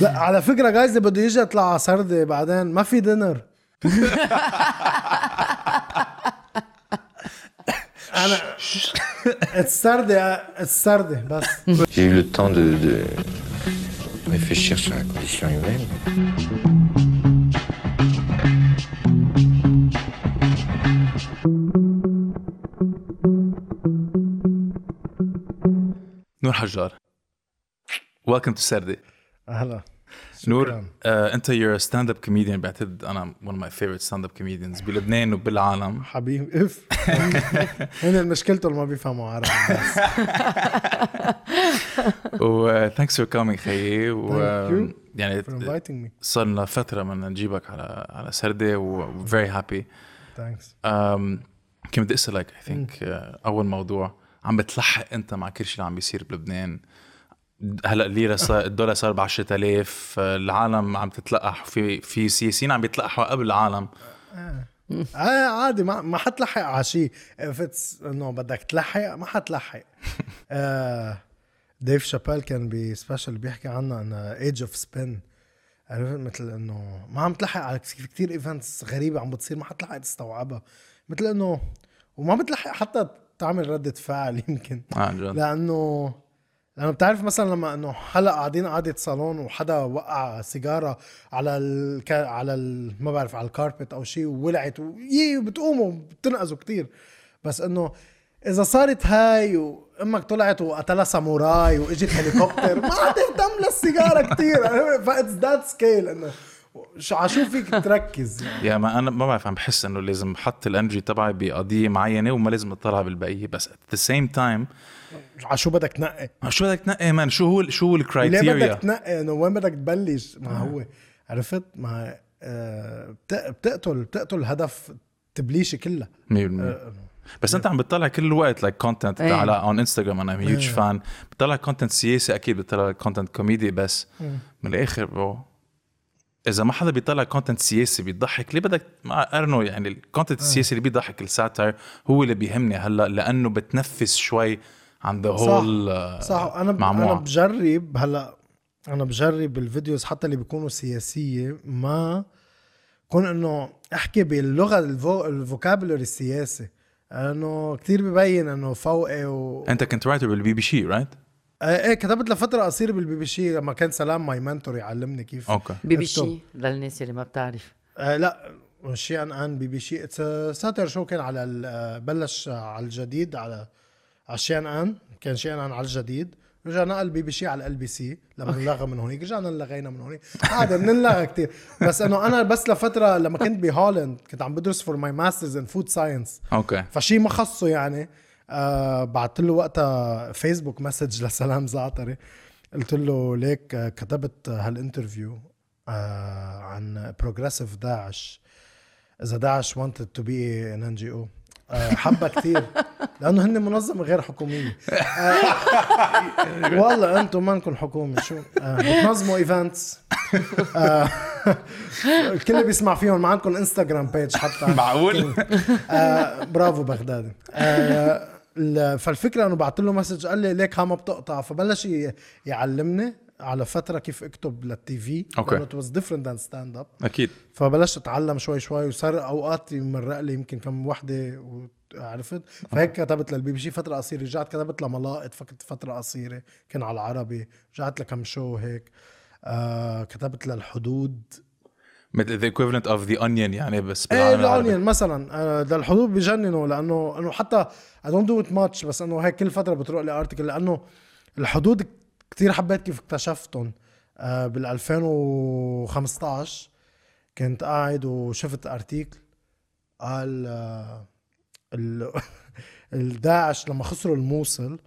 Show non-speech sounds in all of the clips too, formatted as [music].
لا على فكرة جايز بده يجي يطلع على سردي بعدين ما في دينر [laughs] أنا السردي السردي بس. J'ai eu le temps de, de réfléchir sur la condition humaine. نور حجار. welcome to سردي أهلا. نور. آه انت you're stand up comedian بعتقد أنا one of my favorite stand up comedians بلبنان وبالعالم. حبيبي إف. [laughs] هن مشكلته ما بيفهموا عربي. [laughs] و thanks for coming خيي و يعني صار لنا فترة بدنا نجيبك على على سردي و very happy thanks. كنت بدي أسألك I think أول موضوع عم بتلحق أنت مع كل شيء اللي عم بيصير بلبنان؟ هلأ الليرة صار الدولار صار ب 10000 آه، العالم عم تتلقح في في سياسيين عم بيتلقحوا قبل العالم. آه. عادي ما ما حتلحق على شيء it's انه بدك تلحق ما حتلحق. [laughs] آه ديف شابيل كان ب special بيحكي عنها إنه age of spin عرفت؟ مثل إنه ما عم تلحق على كثير events غريبة عم بتصير ما حتلحق تستوعبها. مثل إنه وما بتلحق حتى تعمل ردة فعل [laughs] يمكن. آه عن جد. لأنه لأنه بتعرف مثلا لما إنه هلا قاعدين قعدة صالون وحدا وقع سيجارة على ال... على ال... ما بعرف على ال carpet أو شيء وولعت ويي بتقوموا بتنقذوا كتير. بس إنه إذا صارت هاي وامك طلعت وقتلها ساموراي وإجت هليكوبتر ما حتهتم للسيجارة كتير. ف it's that scale إنه شو عشو فيك تركز يعني؟ يا ما أنا ما بعرف عم بحس إنه لازم أحط ال energy تبعي بقضية معينة وما لازم اطلع بالبقية بس at the same time عشو بدك تنقي؟ شو بدك تنقي man شو هو شو هو ليه ال criteria بدك تنقي؟ إنه وين بدك تبلش؟ ما هو عرفت؟ ما آه، بت- بتقتل بتقتل هدف تبليشي كلها. 100% آه، بس أنت عم بتطلع كل الوقت like content إيه. على on انستغرام أنا huge إيه. fan بتطلع content سياسي أكيد بتطلع content كوميدي بس مم. من الآخر bro إذا ما حدا بيطلع content سياسي بيضحك ليه بدك ما ارنو يعني ال content السياسي اللي بيضحك ال satire هو اللي بيهمني هلأ لأنه بتنفس شوي عن ذا صح. هول صح أنا ب... أنا معموعة. بجرب هلأ أنا بجرب ال videos حتى اللي بيكونوا سياسية ما كون إنه أحكي باللغة ال vo... ال vocabulary السياسي انه كثير ببين إنه فوقي و... أنت كنت writer بالبي بي شي right؟ آه، إيه كتبت لفتره قصيره بالبي بي شي لما كان سلام my mentor يعلمني كيف. okay. بي بي. شي للناس اللي ما بتعرف. آه لا شي ان ان بي بي شي it's satire شو كان على ال- آه، بلش على الجديد على على شي آن. ان كان شي آن ان على الجديد. رجع نقل بي بي شي على ال بي سي. لما انلغى من هونيك رجعنا لغينا من هونيك. عادي بنلغى كثير بس إنه أنا بس لفترة لما كنت بهولند كنت عم بدرس for my masters in food science okay. فشي ما خصه يعني. آه بعثت له وقتها فيسبوك message لسلام زعتري. قلت له ليك آه، كتبت هال interview آه عن progressive داعش. إذا داعش wanted to be an NGO آه حبها كثير [laughs] لأنه هن منظمة غير حكومية. آه والله أنتم منكم حكومة شو؟ آه بتنظموا events آه [laughs] الكل بيسمع فيهم ما عندكم انستغرام page حتى. معقول؟ آه برافو بغدادي. آه فالفكرة إنه بعت له message قال لي ليك ها ما بتقطع فبلش يعلمني على فترة كيف أكتب لل TV. لأنه it was different than stand up أكيد. فبلشت أتعلم شوي شوي وصار أوقات يمرق لي يمكن كم وحدة عرفت؟ فهيك كتبت للبي بي شي فترة قصيرة رجعت كتبت لملائط فكنت فترة قصيرة كان على العربي رجعت لكم شو هيك. آه كتبت للحدود. مثل the equivalent of the Onion يعني بس إيه بالعالم العربي. ال Onion مثلا آه، ده الحدود بجننوا لأنه إنه حتى I don't do it much بس إنه هيك كل فترة بتروق لي article لأنه الحدود كتير حبيت كيف اكتشفتهم. آه، بال 2015 كنت قاعد وشفت article قال آه، ال- [laughs] الداعش لما خسروا الموصل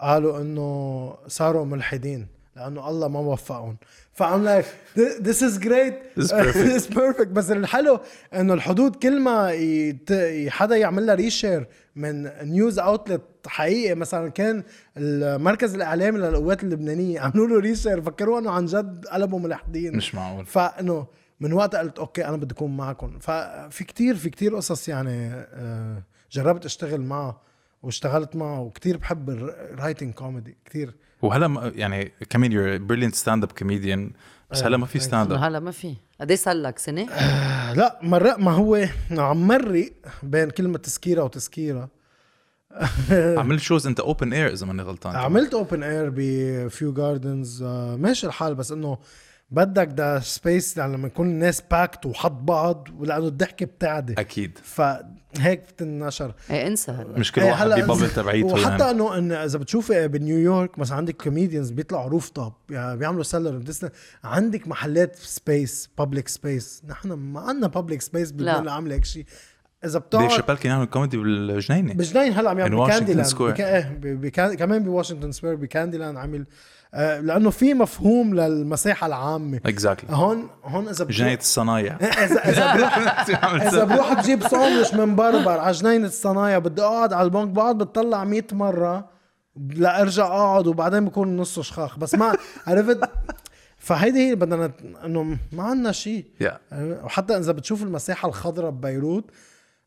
قالوا إنه صاروا ملحدين لأنه الله ما وفقهم. ف I'm like is perfect. this is [laughs] perfect. بس الحلو إنه الحدود كل ما يت... حدا يعمل لها reshare من news outlet حقيقي. مثلا كان المركز الإعلامي للقوات اللبنانية عملوا له reshare فكروه إنه عن جد قلبوا ملحدين. مش معقول. فإنه من وقت قلت okay أنا بدي أكون معكم. ففي كتير في كتير قصص يعني آه، جربت أشتغل معه واشتغلت معه. وكتير بحب ال writing comedy كتير. وهلا ما- يعني كمان you're brilliant stand up comedian بس هلا ما في stand up هلا ما في. قد إيه صار لك؟ سنة؟ لا مرق ما هو عم مرق بين كلمة تسكيره وتسكيره [laughs] عملت shows إنت open air إذا ماني غلطان. عملت open air بفيو جاردنز ماشي الحال بس إنه بدك the space يعني لما يكون الناس packed وحد بعض ولأنه الضحكه بتعدي أكيد. فهيك بتنشر. إيه انسى. مش كل إيه واحد هلا ب bubble إذا- تبعيته وحتى يعني. إنه إن إذا بتشوفي بنيويورك مثلا عندك comedians بيطلعوا roof top يعني بيعملوا cellar عندك محلات space public space نحن ما عندنا public space لا. بلبنان اللي عاملة هيك شيء إذا ديف بتقعد شابيل كان يعمل كوميدي بالجنينة. بجنين هلا عم يعمل بكاندي لاند. بكا... كمان بواشنطن سكوير بكاندي لاند عامل آه لأنه في مفهوم للمساحه العامة. exactly هون هون إذا بتروح- جنينه الصنايع. اذا إذا بروح [laughs] إذا بروح بجيب ساندويش من بربر على جنينه الصنايع بدي أقعد على البنك بقعد بتطلع 100 مرة لأرجع أقعد وبعدين بكون نصه شخاخ. بس ما عرفت؟ فهيدي هي بدنا نت- إنه ما عندنا شيء يا وحتى إذا بتشوف المساحه الخضراء ببيروت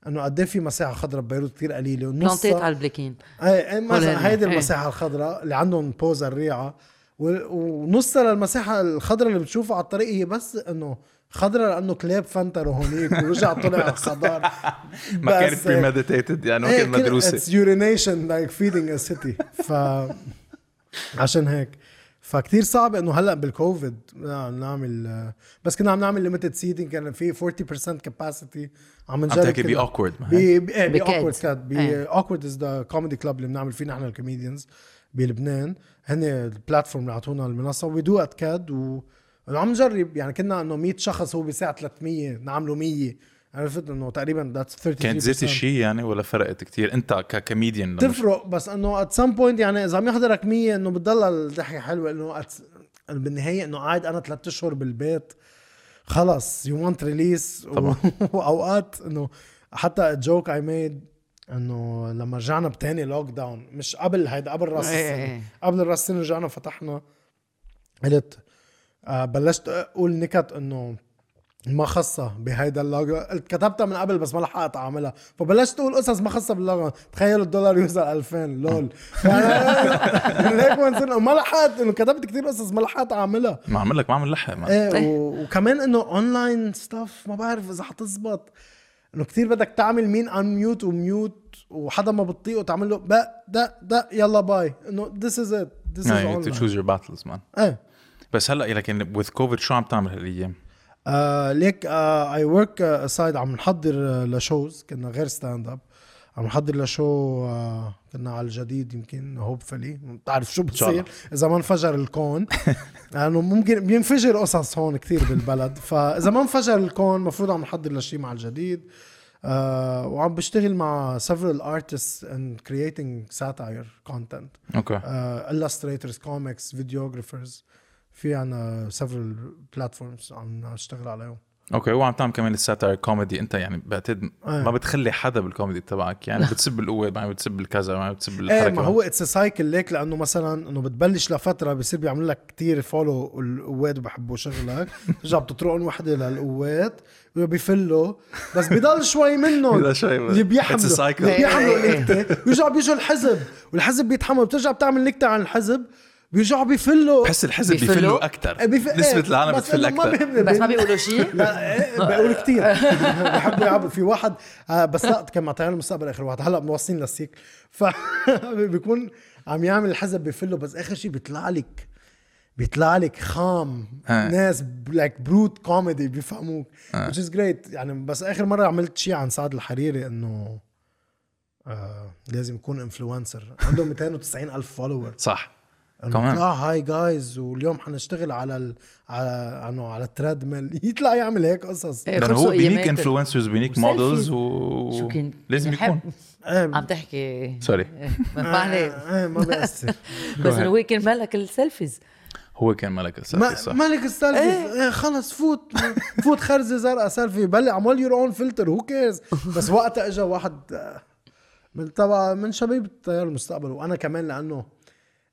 إنه قد إيه في مساحه خضراء ببيروت كثير قليلة ونص planted على البلاكين إيه هول مثلا. هيدي إيه. المساحه الخضراء اللي عندهم بوزة الريعه و- ونصها للمساحه الخضراء اللي بتشوفها على الطريق هي بس إنه خضراء لأنه كلاب فنتروا هونيك ورجع طلع خضار [laughs] ما كانت premeditated يعني ما كانت مدروسة. it's urination like feeding a city ف عشان هيك. فكتير صعب إنه هلأ بالكوفيد نعم نعمل بس كنا عم نعمل limited seating كان في 40% capacity عم عم نجرب تحكي بي Awk.word ب ب ب KED. Awk.word KED ب إيه. Awk.word is the comedy club اللي بنعمل فيه نحن ال comedians. بلبنان. هن ال platform اللي اعطونا المنصة we do it KED و وعم نجرب. يعني كنا إنه 100 شخص هو بساعة 300 نعمله 100 عرفت؟ إنه تقريبا that's 33% كانت زيت الشيء يعني ولا فرقت كتير؟ أنت ككوميديان تفرق بس إنه at some point يعني إذا عم يحضرك 100 إنه بتضل الضحكة حلوة. إنه at- بالنهاية إنه قاعد أنا ثلاث أشهر بالبيت. خلص you want release طبعاً. [laughs] وأوقات إنه حتى joke I made إنه لما رجعنا بتاني lockdown مش قبل هيدا قبل راس إيه السنة. إيه. قبل راس السنة رجعنا فتحنا قلت آه بلشت أقول نكت إنه ما خصها بهيدا اللوجو. قلت كتبتها من قبل بس ما لحقت أعملها. فبلشت أقول قصص ما خصها باللوجو تخيلوا الدولار يوصل 2000 LOL. [laughs] يعني هيك ما نصير ما لحقت إنه كتبت كتير قصص ما لحقت أعملها. ما عمل لك ما عمل لحق ما. إيه و- وكمان إنه online stuff ما بعرف إذا حتزبط. إنه كتير بدك تعمل مين unmute و mute وحدا ما بتطيقه تعمل له بق ده ده يلا باي إنه this is it this is يعني to اونلاين choose your battles man. إيه بس هلا لكن with covid شو عم تعمل هالايام؟ آه ليك I work side عم نحضر آه، ل shows كنا غير stand up عم نحضر ل show آه كنا على الجديد يمكن hopefully بتعرف شو. بتصير؟ إذا ما انفجر الكون. [laughs] لأنه ممكن بينفجر قصص هون كثير بالبلد. فإذا ما انفجر الكون المفروض عم نحضر لشيء مع الجديد. آه وعم بشتغل مع several artists and creating satire content أوكي uh, illustrators comics videographers في عنا several platforms عم نشتغل عليهم أوكي وعم تعمل كمان ال satire comedy. أنت يعني بعتقد إيه. ما بتخلي حدا بالكوميدي تبعك. يعني بتسب القوة بعدين بتسب الكذا بعدين بتسب إيه الحركة. ما هو it's cycle ليك لأنه مثلا إنه بتبلش لفترة بصير بيعمل لك كتير follow القوات وبحبوا شغلك. [laughs] ترجع بتطرقن وحدة للقوات بيفلوا بس بضل شوي منهم. بضل شوي. اللي بيحملوا. اللي بيحملوا إيه. نكتة. ويرجعوا بيجوا الحزب. والحزب بيتحمل. بترجع بتعمل نكتة عن الحزب. بيرجعوا بيفلوا. بحس الحزب بيفلوا؟ بيفلوا أكثر إيه، بيف- نسبة إيه، العالم بتفل ما أكثر. بس ما بيقولوا شيء؟ [laughs] بقول كتير. [laughs] بحبوا يلعبوا. في واحد آه، بس لا كان مع طيران المستقبل آخر واحد. هلأ موصلين للسيك. ف [laughs] بيكون عم يعمل الحزب بفله بس آخر شيء بيطلع لك بيطلع لك خام. آه. ناس لايك بروت كوميدي بيفهموك which is great. يعني بس آخر مرة عملت شيء عن سعد الحريري إنه آه لازم يكون انفلونسر عنده 290 ألف فولور صح. كمان. طلع هاي جايز واليوم حنشتغل على ال... على إنه على التريد ميل [laughs] يطلع يعمل هيك قصص. إيه، لأنه هو بينيك. انفلونسرز بينيك. مودلز و شو كان لازم يكون. إيه. عم تحكي. سوري ما عليه [laughs] إيه ما بيأثر. [laughs] بس هو كان ملك السيلفيز هو كان ملك ما السالفه صح. مالك السيلفي إيه. خلص فوت. فوت خرزه زرقاء سيلفي بلع اعمل يور اون فلتر هو كيرز بس وقتها اجى واحد آه، من تبع من شباب التيار المستقبل. وأنا كمان لأنه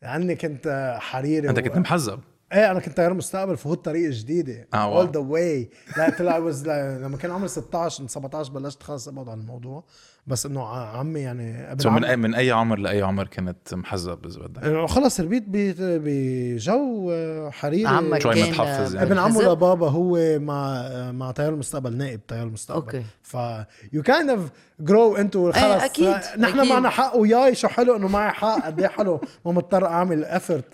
لاني كنت آه، حريري أنت كنت محزب إيه أنا كنت تيار مستقبل فهوت طريق جديده آه، اول واو. ذا واي لا طلع was لما كان عمري 16 من 17 بلشت خلص أبعد عن الموضوع. بس إنه عمي يعني ابن سو من عمي- اي من أي عمر لأي عمر كنت محزب إذا بدك؟ خلص ربيت بجو آه، حريري. عمك شوي متحفظ يعني. ابن عمه؟ لبابا هو مع مع تيار المستقبل نائب تيار المستقبل. أوكي. ف you kind of grow into خلص. أكيد، نحن. معنا حق وياي شو حلو إنه معي حق. قد إيه حلو. ما [laughs] مضطر أعمل effort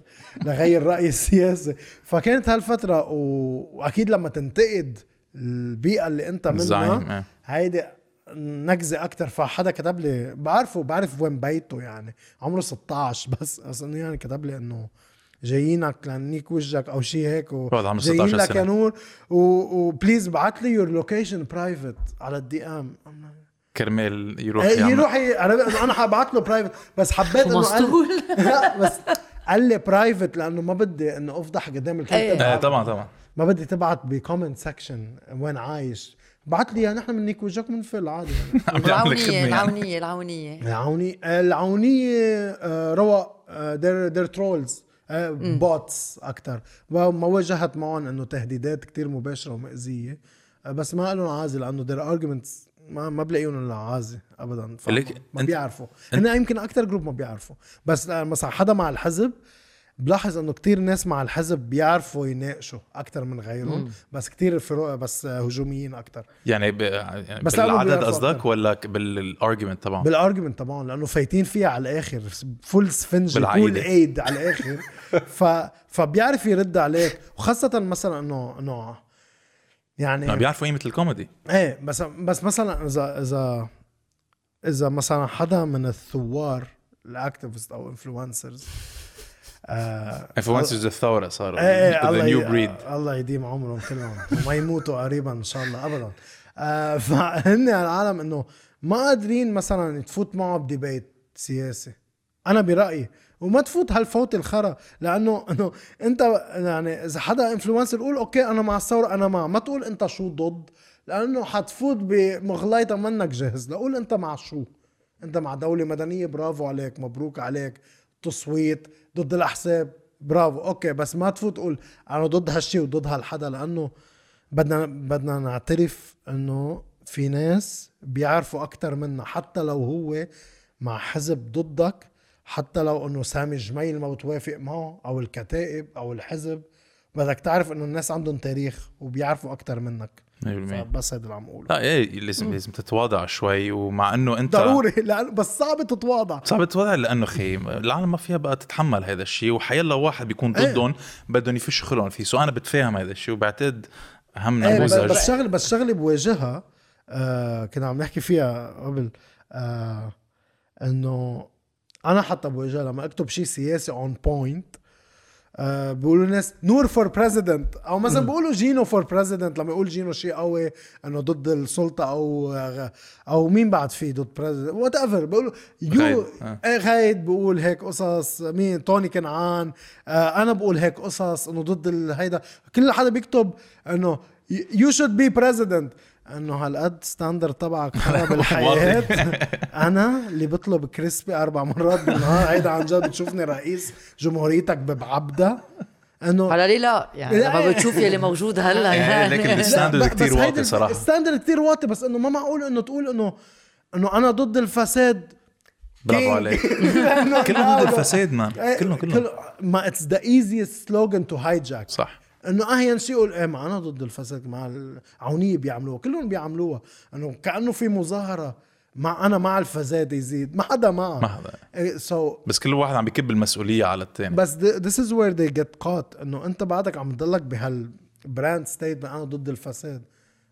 لغير رايي السياسي فكانت هالفترة و... وأكيد لما تنتقد البيئة اللي أنت منها إيه. هيدي نكزه أكثر فحدا كتب لي بعرفه بعرف وين بيته يعني. عمره 16 بس. بس انه يعني كتب لي إنه جايينك لنيك وجهك أو شيء هيك عمره جايين 16 لك. يا نور و please بعت لي your location private على ال DM كرمال يروح يعمل. يروح ي- أنا أنا حبعت له private بس حبيت إنه قال [laughs] لا بس قال لي private لأنه ما بدي إنه أفضح قدام الكل. إيه. إيه طبعا طبعا. ما بدي تبعت ب comment section وين عايش. بعت لي نحن بنيك وجهك بنفل عادي. يعني [laughs] عم بيعمل خدمة العونية يعني. العونية العونية. العوني العونية آه، روى دير دير ترولز بوتس أكثر ما واجهت معهم إنه تهديدات كتير مباشرة ومأزيه آه، بس ما قالوا عازي لأنه دير ارجيومنتس ما ما بلاقيهم الا عازي ابدا ما بيعرفوا. هن يمكن أكثر جروب ما بيعرفوا. بس مثلا حدا مع الحزب بلاحظ إنه كتير ناس مع الحزب بيعرفوا يناقشوا أكثر من غيرهم بس كتير فروق بس هجوميين أكثر يعني, ب... يعني بس بالعدد قصدك. ولا بال argument تبعهم؟ بال argument طبعا لأنه فايتين فيها على الآخر full sponge. Kool-Aid على الآخر. [laughs] ف فبيعرف يرد عليك وخاصة مثلا انه إنه يعني بيعرفوا قيمة الكوميدي؟ إيه بس بس مثلا اذا اذا إذا مثلا حدا من الثوار ال activist أو influencers آه influencers الثوره صاروا إيه إيه the الله new breed الله يديم عمرهم كلهم. وما يموتوا قريبا إن شاء الله ابدا. آه فهن العالم إنه ما قادرين مثلا تفوت معه ب debate سياسي. أنا برأيي. وما تفوت هالفوت الخرا لأنه [laughs] إنه أنت يعني إذا حدا influencer قول أوكي أنا مع الثوره أنا مع ما تقول أنت شو ضد لأنه حتفوت بمغليطة منك جاهز. لقول أنت مع شو؟ أنت مع دولة مدنية برافو عليك مبروك عليك. تصويت ضد الأحزاب برافو. أوكي بس ما تفوت تقول أنا ضد هالشي وضد هالحدا لأنه بدنا بدنا نعترف إنه في ناس بيعرفوا أكتر منا حتى لو هو مع حزب ضدك. حتى لو إنه سامي جميل ما بتوافق معه أو الكتائب أو الحزب. بدك تعرف إنه الناس عندهم تاريخ وبيعرفوا أكتر منك. 100% فبس هذا اللي عم اقوله لا إيه لازم لازم تتواضع شوي ومع إنه انت ضروري لأن بس صعب تتواضع. صعب تتواضع لأنه خي العالم ما فيها بقى تتحمل هذا الشيء وحيلا واحد بيكون إيه. ضدهم بدهم يفشوا خلقهم فيه. so أنا بتفاهم هذا الشيء وبعتقد أهم إيه بس, نموذج. بس شغله بس شغلة بواجهها آه كنا عم نحكي فيها قبل آه إنه أنا حتى بواجهها لما أكتب شيء سياسي on point آه بيقولوا الناس نور for president أو مثلا بيقولوا جينو for president لما يقول جينو شيء قوي إنه ضد السلطة أو أو مين بعد فيه ضد president whatever بيقولوا يو غايد، آه. غايد بقول هيك قصص. مين؟ توني كنعان آه أنا بقول هيك قصص إنه ضد هيدا. كل حدا بيكتب إنه you should be president انه هالقد standard تبعك [laughs] خرب الحياة. أنا اللي بطلب كريسبي أربع مرات بالنهار. هيدا عن جد بتشوفني رئيس جمهوريتك ببعبدة. انه على ليه لا؟ يعني. لما بتشوف يلي موجود هلا. يعني لكن ال standard بس واطي صراحة. ال standard كتير واطي بس انه ما معقول انه تقول انه انه أنا ضد الفساد. برافو. عليك. [laughs] لأنه كله ضد الفساد man إيه، كله كله ما it's the easiest slogan to hijack صح. إنه أهين شيء يقول إيه ما أنا ضد الفساد مع العونيه بيعملوها كلهم بيعملوها. إنه كأنه في مظاهرة مع أنا مع الفساد يزيد. ما حدا معه. ما حدا. سو بس كل واحد عم بيكب المسؤولية على الثاني بس this is where they get caught. إنه أنت بعدك عم تضلك بهال brand state أنا ضد الفساد.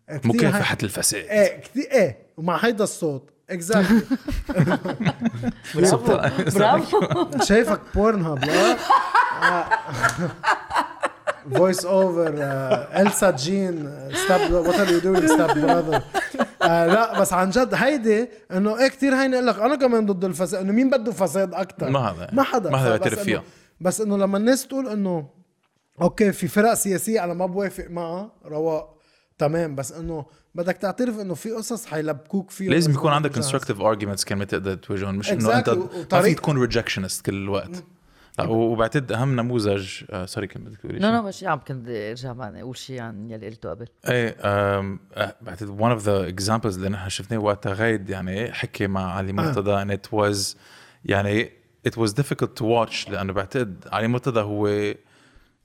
إيه، مكافحه الفساد. إيه كثير إيه ومع هيدا الصوت. exactly [laughs] برافو. [laughs] برافو. شايفك بورن هاب لا؟ [laughs] فويس اوفر السا جين ستاب وات ار يو دوينج ستاب براذر لا بس عن جد هيدي إنه إيه كثير هيني أقول لك أنا كمان ضد الفساد إنه مين بده فساد أكثر ما هذا. ما حدا ما حدا بيعترف فيها. بس إنه لما الناس تقول إنه أوكي في فرق سياسية أنا ما بوافق معها رواق تمام بس إنه بدك تعترف إنه في قصص حيلبكوك فيها لازم يكون عندك constructive arguments كان تقدر تواجههم مش إنه. أنت ما فيك تكون rejectionist كل الوقت لا وبعتقد أهم نموذج آه sorry كنت بدك تقولي شيء؟ no مش عم كنت بدي أرجع بعد أقول شيء عن يلي قلته قبل. إيه آه، بعتقد one of the examples اللي نحن شفناه وقتها غيد يعني حكي مع علي مرتضى and it was يعني it was difficult to watch لأنه بعتقد علي مرتضى هو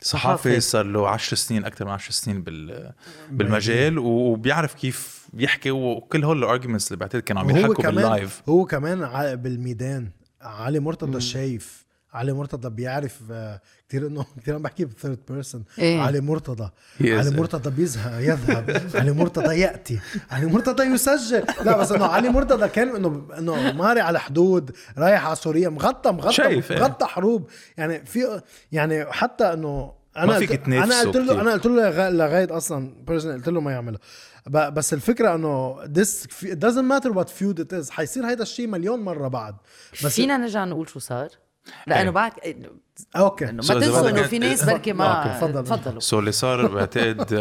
صحافي. صار له 10 سنين أكثر من 10 سنين بال بالمجال. وبيعرف كيف يحكي وكل هول ال arguments اللي بعتقد كانوا عم كمان بال live هو كمان ع- بالميدان علي مرتضى شايف علي مرتضى بيعرف آه، كثير انه [laughs] كثير عم بحكي ب third person إيه. علي مرتضى. علي مرتضى بيذهب يذهب. [laughs] علي مرتضى يأتي. علي مرتضى يسجل. لا بس إنه علي مرتضى كان انه إنه ماري على حدود رايح على سوريا مغطى مغطى شايف، إيه. مغطى حروب. يعني في يعني حتى إنه أنا ما فيك أنا قلت له كتير. أنا قلت له لغا- لغاية أصلا personal قلت له ما يعملها. ب- بس الفكرة إنه this it doesn't matter what feud it is حيصير هيدا الشيء مليون مرة بعد. بس فينا نرجع نقول شو صار؟ لأنه إيه. بعد okay. إنه ما تنسوا إنه في ناس بركي ما. تفضلوا. so اللي صار بعتقد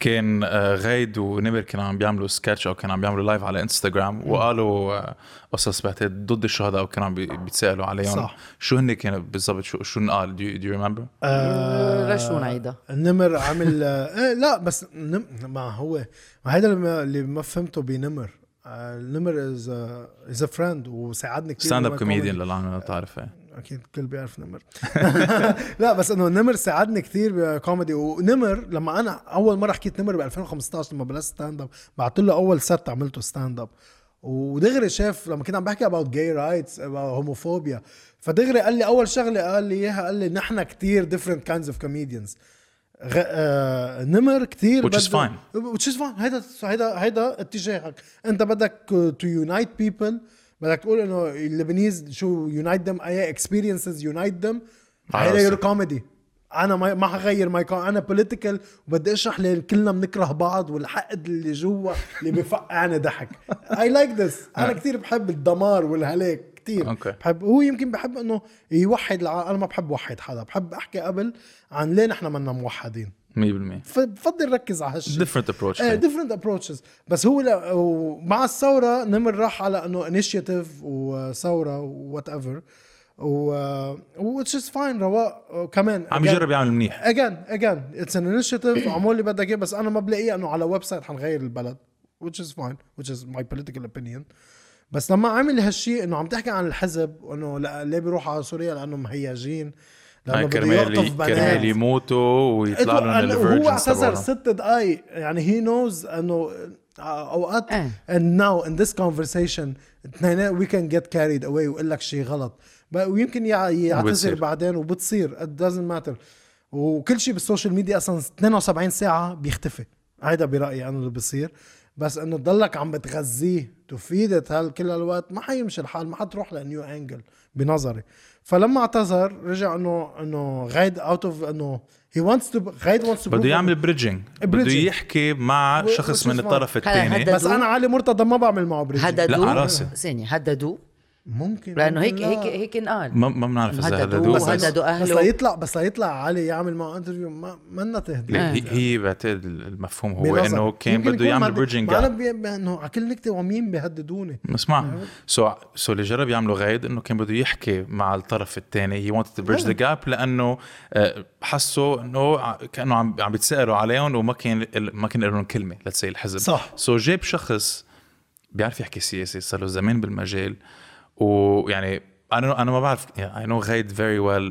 كان آه، غيد ونمر كانوا عم بيعملوا سكتش أو كانوا عم بيعملوا live على انستغرام وقالوا آه، قصص بعتقد ضد الشهداء أو كانوا عم بي- بيتسألوا عليهم. صح. شو هن كانوا بالضبط؟ شو شو انقال do you remember؟ شو نعيدها نمر عمل آه لا بس نم ما هو ما هيدا اللي ما, اللي ما فهمته بنمر. آه نمر is is a friend وساعدني كثير stand up. comedian للعالم ما بتعرف إيه. أكيد الكل بيعرف نمر [laughs] لا بس إنه نمر ساعدني كثير بكوميدي ونمر لما أنا أول مرة حكيت نمر ب 2015 لما بلشت stand up بعت له أول set عملته stand up ودغري شاف لما كنت عم بحكي about gay rights about homophobia فدغري قال لي أول شغلة قال لي إياها قال لي نحن كثير different kinds of comedians غ... آه... نمر كثير Which is fine. which is fine. هيدا هيدا هيدا اتجاهك. انت بدك to unite people. بدك تقول إنه ال Lebanese شو unite them. اي unite them. على هيدا. your comedy أنا ما ما حغير my أنا political وبدي أشرح لي كلنا بنكره بعض والحقد اللي جوا اللي بفقعني ضحك. اي like this أنا كثير بحب الدمار والهلاك كثير okay. بحب هو يمكن بحب إنه يوحد الع... أنا ما بحب وحد حدا بحب أحكي قبل عن ليه نحن منا موحدين. 100% فبفضل ركز على هالشيء different approach إيه different approaches بس هو لا ومع الثورة نمر راح على إنه initiative وثورة whatever و which is fine رواق. كمان عم يجرب يعمل منيح. again again it's an initiative عمول اللي بدك إياه بس أنا ما بلاقيه إنه على website حنغير البلد. which is fine which is my political opinion. بس لما عمل هالشيء إنه عم تحكي عن الحزب وإنه لا- ليه بيروحوا على سوريا؟ لأنه مهيجين لأنه بده كرمال يقطف ي- كرمال بنات يموتوا ويطلع لهم هو اعتذر ست دقايق يعني he knows إنه أوقات and now in this conversation اثنين we can get carried away ويقول لك شيء غلط. ويمكن يع- يعتذر. بعدين وبتصير. It doesn't matter. وكل شيء بالسوشيال ميديا أصلا 72 ساعة بيختفي. هيدا برأيي أنا اللي بيصير بس إنه تضلك عم بتغذيه تفيدت هال كل الوقت ما حيمشي الحال ما حتروح لنيو انجل بنظري. فلما اعتذر رجع إنه إنه غايد اوت اوف إنه هي wants to غايد wants to بده يعمل بريدجينج بده. يحكي مع و- شخص من الطرف الثاني بس أنا علي مرتضى ما بعمل معه بريدجينج هددوه. لا، على راسي. ثانية هددوه. ممكن لأنه هيك ممكن هيك لا. هيك انقال. ما ما بنعرف إذا هددوه. بس بس هددوا بس أهله. ليطلع بس ليطلع علي يعمل معه انترفيو ما منا تهديد هي هي بعتقد المفهوم هو. إنه كان بده يكون يعمل أنا جاب إنه على كل نكتة ومين بيهددوني. اسمع so so اللي جرب يعمله غايد إنه كان بده يحكي مع الطرف الثاني he wanted to bridge the gap لأنه آه، حسوا إنه كأنه عم عم بيتسالوا عليهم وما كان ما كان لهم كلمة let's say الحزب. صح. so جاب شخص بيعرف يحكي سياسي صار له زمان بالمجال. ويعني أنا أنا ما بعرف I know غايد very well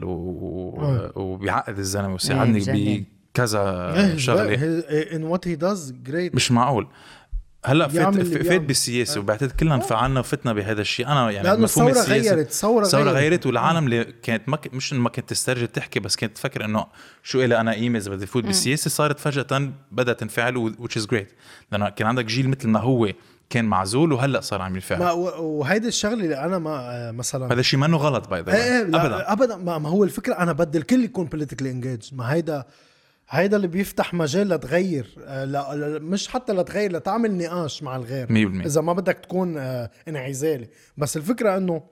وبيعقد الزلمة وساعدني بجنن. بكذا شغلة. in what he does great مش معقول. هلأ فات بيعمل. بالسياسة وبعتقد كلنا انفعلنا وفتنا بهذا الشيء. أنا يعني مفهوم الثورة غيرت الثورة غيرت. غيرت والعالم اللي كانت ما ك- مش ما كانت تسترجل تحكي بس كانت تفكر إنه شو إلي أنا قيمه اذا بدي فوت بالسياسة صارت فجأة بدأت تنفعل و- which is great. لأنه كان عندك جيل مثل ما هو. كان معزول وهلأ صار عم ينفعل ما وهيدي الشغلة اللي أنا ما آه، مثلا هذا الشيء منه غلط باي إيه إيه لا، ابدا. ابدا. ما ما هو الفكرة أنا بدي الكل يكون politically engaged ما هيدا هيدا اللي بيفتح مجال لتغير آه، لا مش حتى لتغير لتعمل نقاش مع الغير. 100% إذا ما بدك تكون آه، انعزالي. بس الفكرة إنه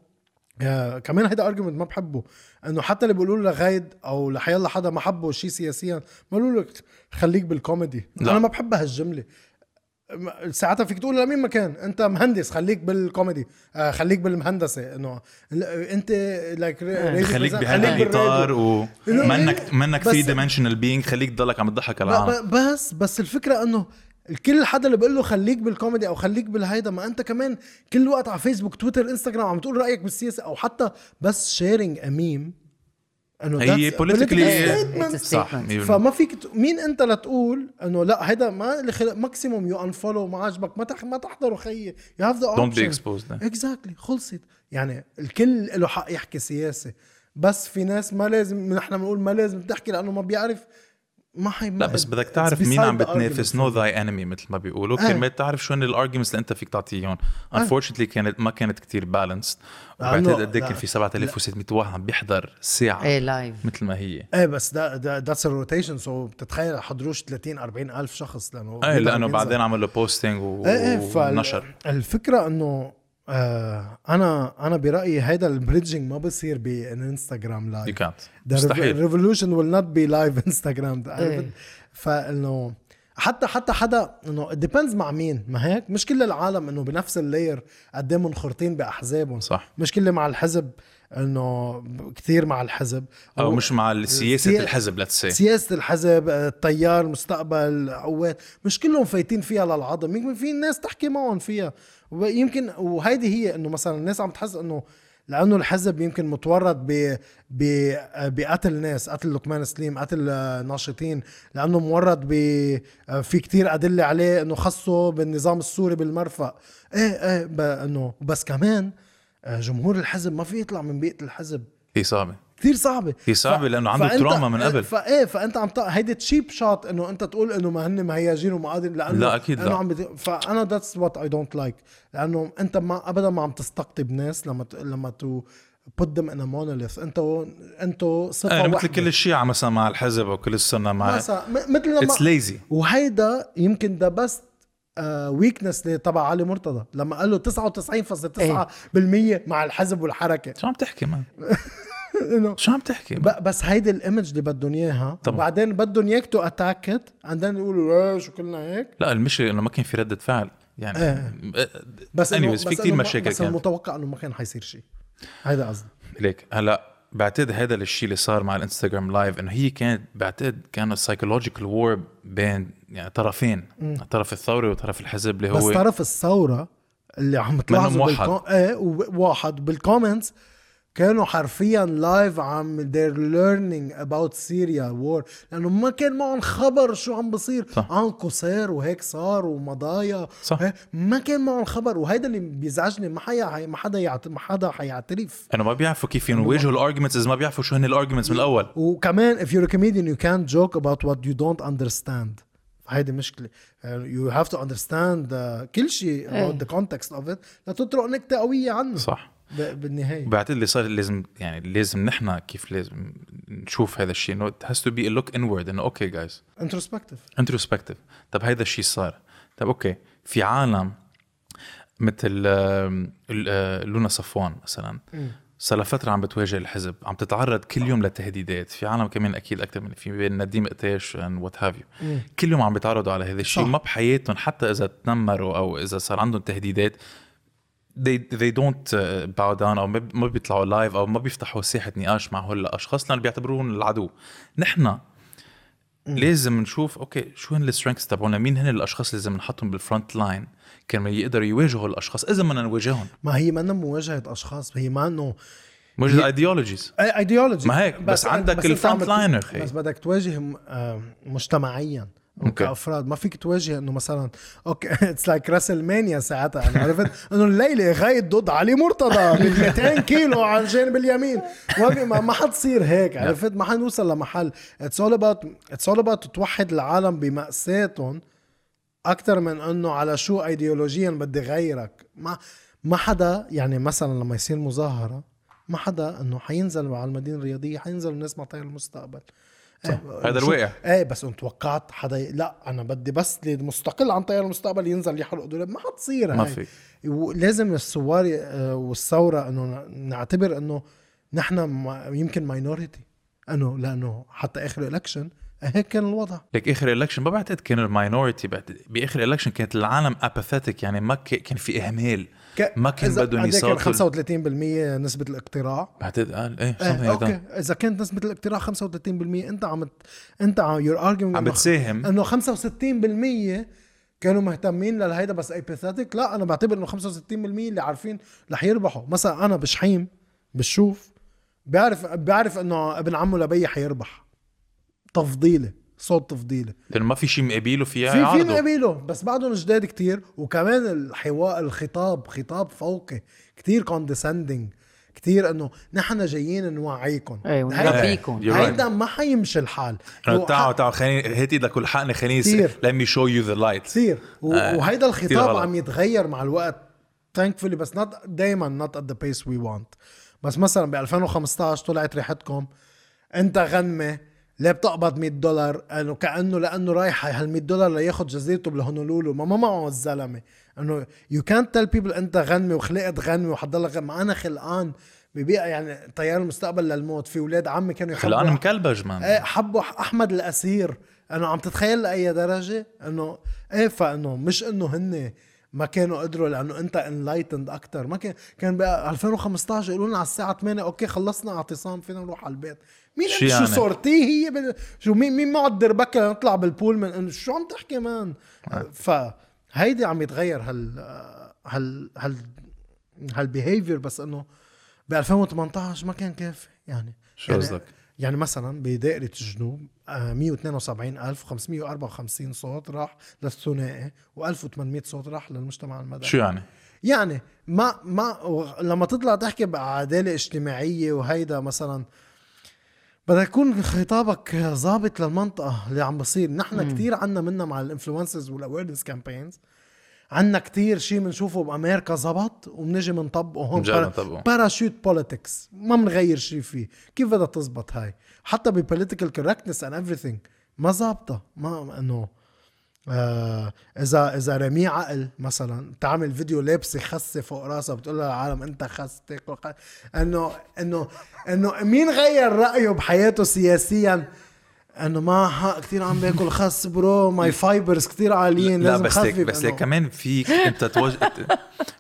كمان هيدا argument ما بحبه. إنه حتى اللي بيقولوا لغايد أو لحيلا حدا ما حبه شيء سياسيا بيقولوا لك خليك بالكوميدي لا. أنا ما بحب هالجملة. ساعتها فيك تقول لمين ما كان انت مهندس خليك بالكوميدي. آه خليك بالهندسه إنه انت like خليك بهذا الاطار ومنك منك three dimensional being خليك تضلك عم تضحك على العالم. بس بس الفكرة إنه الكل حدا اللي بقول له خليك بالكوميدي أو خليك بالهيدا ما أنت كمان كل وقت على فيسبوك تويتر انستغرام عم تقول رأيك بالسياسة أو حتى بس sharing a meme إنه هي statement. صح statement. 100%. فما فيك ت... مين أنت لتقول إنه لا هيدا ما اللي خلق maximum you unfollow ما عجبك ما تح... ما تحضره خيي you have the Don't be exposed. exactly خلصت يعني الكل له حق يحكي سياسة بس في ناس ما لازم نحن بنقول ما لازم تحكي لأنه ما بيعرف ما حي لا بس بدك تعرف مين عم بتنافس know thy enemy مثل ما بيقولوا. آه. كرمال تعرف شو هن ال arguments اللي أنت فيك تعطيهم unfortunately كانت ما كانت كتير balanced وبعتقد قد إيه. كان في 7600 واحد عم بيحضر ساعة إيه live مثل ما هي. إيه بس ده ده that's rotation so بتتخيل حضروش 30 40 ألف شخص لأنه إيه لأنه. بعدين عمل له posting إيه إيه فال- ونشر. الفكرة إنه آه أنا أنا برأيي هيدا ال bridging ما بصير بإنستغرام يو live كانت The مستحيل. revolution will not be live [laughs] انستغرام إيه. فانه حتى حتى حدا إنه depends مع مين. ما هيك؟ مش كل العالم إنه بنفس ال layer قد إيه منخرطين بأحزابهم. صح. مش كل مع الحزب إنه كثير مع الحزب. أو مش مع سياسة سيا- الحزب let's say سياسة الحزب التيار مستقبل عواد مش كلهم فايتين فيها للعظم. يمكن في ناس تحكي معهم فيها. ويمكن وهيدي هي إنه مثلا الناس عم تحس إنه لأنه الحزب يمكن متورط ب ب بقتل ناس قتل لقمان سليم قتل ناشطين لأنه مورط ب في كتير أدلة عليه إنه خصه بالنظام السوري بالمرفأ. إيه إيه إنه بس كمان جمهور الحزب ما في يطلع من بيئة الحزب هي صعبة كثير صعبة هي صعبة لأنه عنده فأنت- تروما من قبل. فايه فأنت عم ت... هيدي cheap shot إنه أنت تقول إنه ما هن مهيجين وما قادرين لأنه لا، أكيد لا. عم بت... فأنا that's what I don't like لأنه أنت ما ابدا ما عم تستقطب ناس لما ت... لما to put them in a monolith أنتوا أنتوا صفة إيه مثل. كل الشيعة مثلا مع الحزب أو كل السنة مع مثلا مثل لما it's lazy وهيدا يمكن ده بس weakness تبع علي مرتضى. لما قال له 99.9% مع الحزب والحركة. شو عم تحكي man انه [laughs] شو عم تحكي بس هيدي ال image اللي بدهم إياها. وبعدين بدهم اياك to attack عندن يقولوا إيه شو كلنا هيك؟ لا المشكلة إنه ما كان في ردة فعل. يعني إيه. بس إنه- anyways في كثير ما- مشاكل بس كان المتوقع إنه ما كان حيصير شيء. هيدا قصدي. ليك هلا بعتقد هذا الشيء اللي صار مع الانستغرام live إنه هي كانت بعتقد كانوا psychological war بين يعني طرفين الطرف الثوري وطرف الحزب اللي بس هو طرف الثورة اللي عم تلاحظوا موحد. بالكو... إيه واحد. بال comments كانوا حرفيا live عم they're learning about Syria war. لأنه ما كان معهم خبر شو عم بصير. صح. عن قصير وهيك صار ومضايا. صح. هيك ما كان معهم خبر. وهيدا اللي بيزعجني. ما حيا ما حدا يعت... ما حدا حيعترف. إنه ما بيعرفوا كيف يواجهوا ال arguments إذا ما بيعرفوا شو هن ال arguments من الأول. وكمان if you're a comedian you can't joke about what you don't understand. هيدي مشكلة. Uh, you have to understand uh, كل شيء about the context of it. لتطرق نكتة قوية عنه. صح. ب- بالنهاية. بعتقد اللي صار لازم يعني لازم نحن كيف لازم نشوف هذا الشيء. انه it has to be a look inward انه okay guys introspective. Introspective. طب هيدا الشيء صار. طب okay في عالم مثل ال- آه، لونا صفوان مثلا. صار لها فترة عم بتواجه الحزب عم تتعرض كل يوم لتهديدات في عالم كمان أكيد أكثر من في بين نديم قتاش what have you كل يوم عم بيتعرضوا على هذا الشيء. ما بحياتهم حتى إذا تنمروا أو إذا صار عندهم تهديدات they they don't uh, bow down أو ما بيطلعوا live أو ما بيفتحوا ساحة نقاش مع هول الأشخاص لأنه بيعتبروهم العدو. نحن لازم نشوف okay شو هن ال strengths تبعونا؟ مين هن الأشخاص اللي لازم نحطهم بال front line كرمال يقدروا يواجهوا الأشخاص. إذا بدنا نواجههم. ما هي منا مواجهة أشخاص هي ما إنه مش ideologies ideology ما هيك، بس عندك ال front liner،. بس بدك تواجه آه، مجتمعيا. okay. كأفراد. ما فيك تواجه إنه مثلا okay it's like WrestleMania ساعتها يعني عرفت؟ إنه الليلة غايد ضد علي مرتضى ب 200 [laughs] كيلو على الجانب اليمين. ما حتصير هيك عرفت؟ ما حنوصل لمحل. it's all about it's all about توحد العالم بمأساتهم أكثر من إنه على شو ايديولوجيا بدي غيرك. ما ما حدا يعني مثلا لما يصير مظاهرة ما حدا إنه حينزل على المدينة الرياضية حينزل الناس مع تيار المستقبل. هذا الواقع. إيه بس انت توقعت حدا ي... لا أنا بدي بس مستقل عن تيار المستقبل ينزل يحرق دولاب ما حتصير ما. في. ولازم الثوار آه، والثورة إنه نعتبر إنه نحن ما- يمكن minority إنه لأنه حتى آخر election هيك كان الوضع لك آخر election ما بعتقد كانوا ال minority بآخر election كانت العالم apathetic يعني ما كان في إهمال ك- ما كان بدهم إيه كان يصوتوا 35% نسبة الاقتراع. بعتقد قال إيه إيه like okay. that. إذا كانت نسبة الاقتراع 35% أنت عم ت- أنت عم you're arguing عم بتساهم. إنه 65% كانوا مهتمين لهيدا بس apathetic لا أنا بعتبر إنه 65% اللي عارفين رح يربحوا. مثلا أنا بشحيم بشوف بيعرف بيعرف إنه ابن عمه لبي حيربح. تفضيلي صوت تفضيلي. لأنه ما في شيء مقابله فيها في في مقابله بس بعدهم جداد كتير. وكمان الحوار الخطاب خطاب فوقي. كتير كوندسندنج كتير إنه نحن جايين نوعيكم إيه You're right. هيدا ما حيمشي الحال. تعالوا تعالوا خليني هات إيدك والحقني خليني كتير. let me show you the light. كتير. و- آه، وهيدا الخطاب. عم يتغير مع الوقت. Thankfully بس not دايما not at the pace we want. بس مثلا ب 2015 طلعت ريحتكم. انت غنمة. ليه بتقبض 100 دولار؟ إنه كأنه لأنه رايح هال 100 دولار لياخذ جزيرته بالهونولولو. ما ما معه الزلمة. إنه يو كانت تيل بيبل أنت غنمة وخلقت غنمة وحضلك. ما أنا خلقان ببيئة يعني تيار المستقبل للموت. في أولاد عمي كانوا يحبوا خلقان مكلبج man إيه حبوا أحمد الأسير. إنه عم تتخيل لأي درجة؟ إنه إيه فإنه مش إنه هن ما كانوا قدروا لأنه أنت enlightened أكثر ما كان كان ب 2015 يقولوا لنا على الساعة 8 okay خلصنا اعتصام فينا نروح على البيت. مين شو شو, شو يعني؟ صورتي هي بال... شو مين مين معه دربكة لنطلع بالبول من شو عم تحكي man؟ فهيدي عم يتغير هال هال هال هال behavior بس إنه ب 2018 ما كان كافي. يعني شو يعني قصدك؟ يعني مثلا بدائرة الجنوب آه، 172554 صوت راح للثنائي و1800 صوت راح للمجتمع المدني. شو يعني؟ يعني ما ما لما تطلع تحكي بعدالة اجتماعية وهيدا مثلا بدك يكون خطابك ظابط للمنطقة اللي عم بصير. نحن كتير عنا منا مع ال influencers وال awareness campaigns عنا كتير شيء بنشوفه بأمريكا زبط وبنجي بنطبقه هون. parachute politics ما بنغير شيء فيه. كيف بدها تزبط هاي؟ حتى ب political correctness and everything. ما ظابطه ما إنه آه اذا إذا رمي عقل مثلا تعمل فيديو لابسة خسة فوق راسها بتقول للعالم أنت خس تاكل خس انه انه إنه مين غير رأيه بحياته سياسيا؟ انه ما حق كثير عم باكل خس bro my fibers كثير عاليين لا لازم بس ليك بس إنه- كمان فيك انت توج...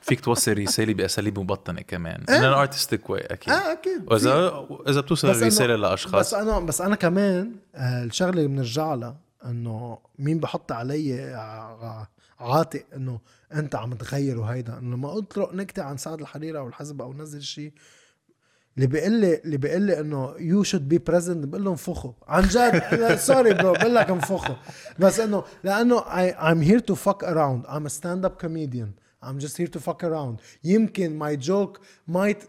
فيك توصل رسالة بأساليب مبطنة كمان. in artistic way أكيد. آه أكيد. واذا اذا بتوصل بس الرسالة بس لاشخاص أنا بس أنا كمان آه، الشغلة اللي بنرجع لها إنه مين بحط علي عاتق إنه أنت عم تغير وهيدا. إنه لما اطرق نكته عن سعد الحريري أو الحزب أو نزل شيء اللي بيقول لي اللي بيقول لي إنه you should be present بقول له انفخوا عن جد. [laughs] sorry bro بقول لك انفخوا بس إنه لأنه I'm here to fuck around. I'm a stand up comedian. I'm just here to fuck around. يمكن my joke might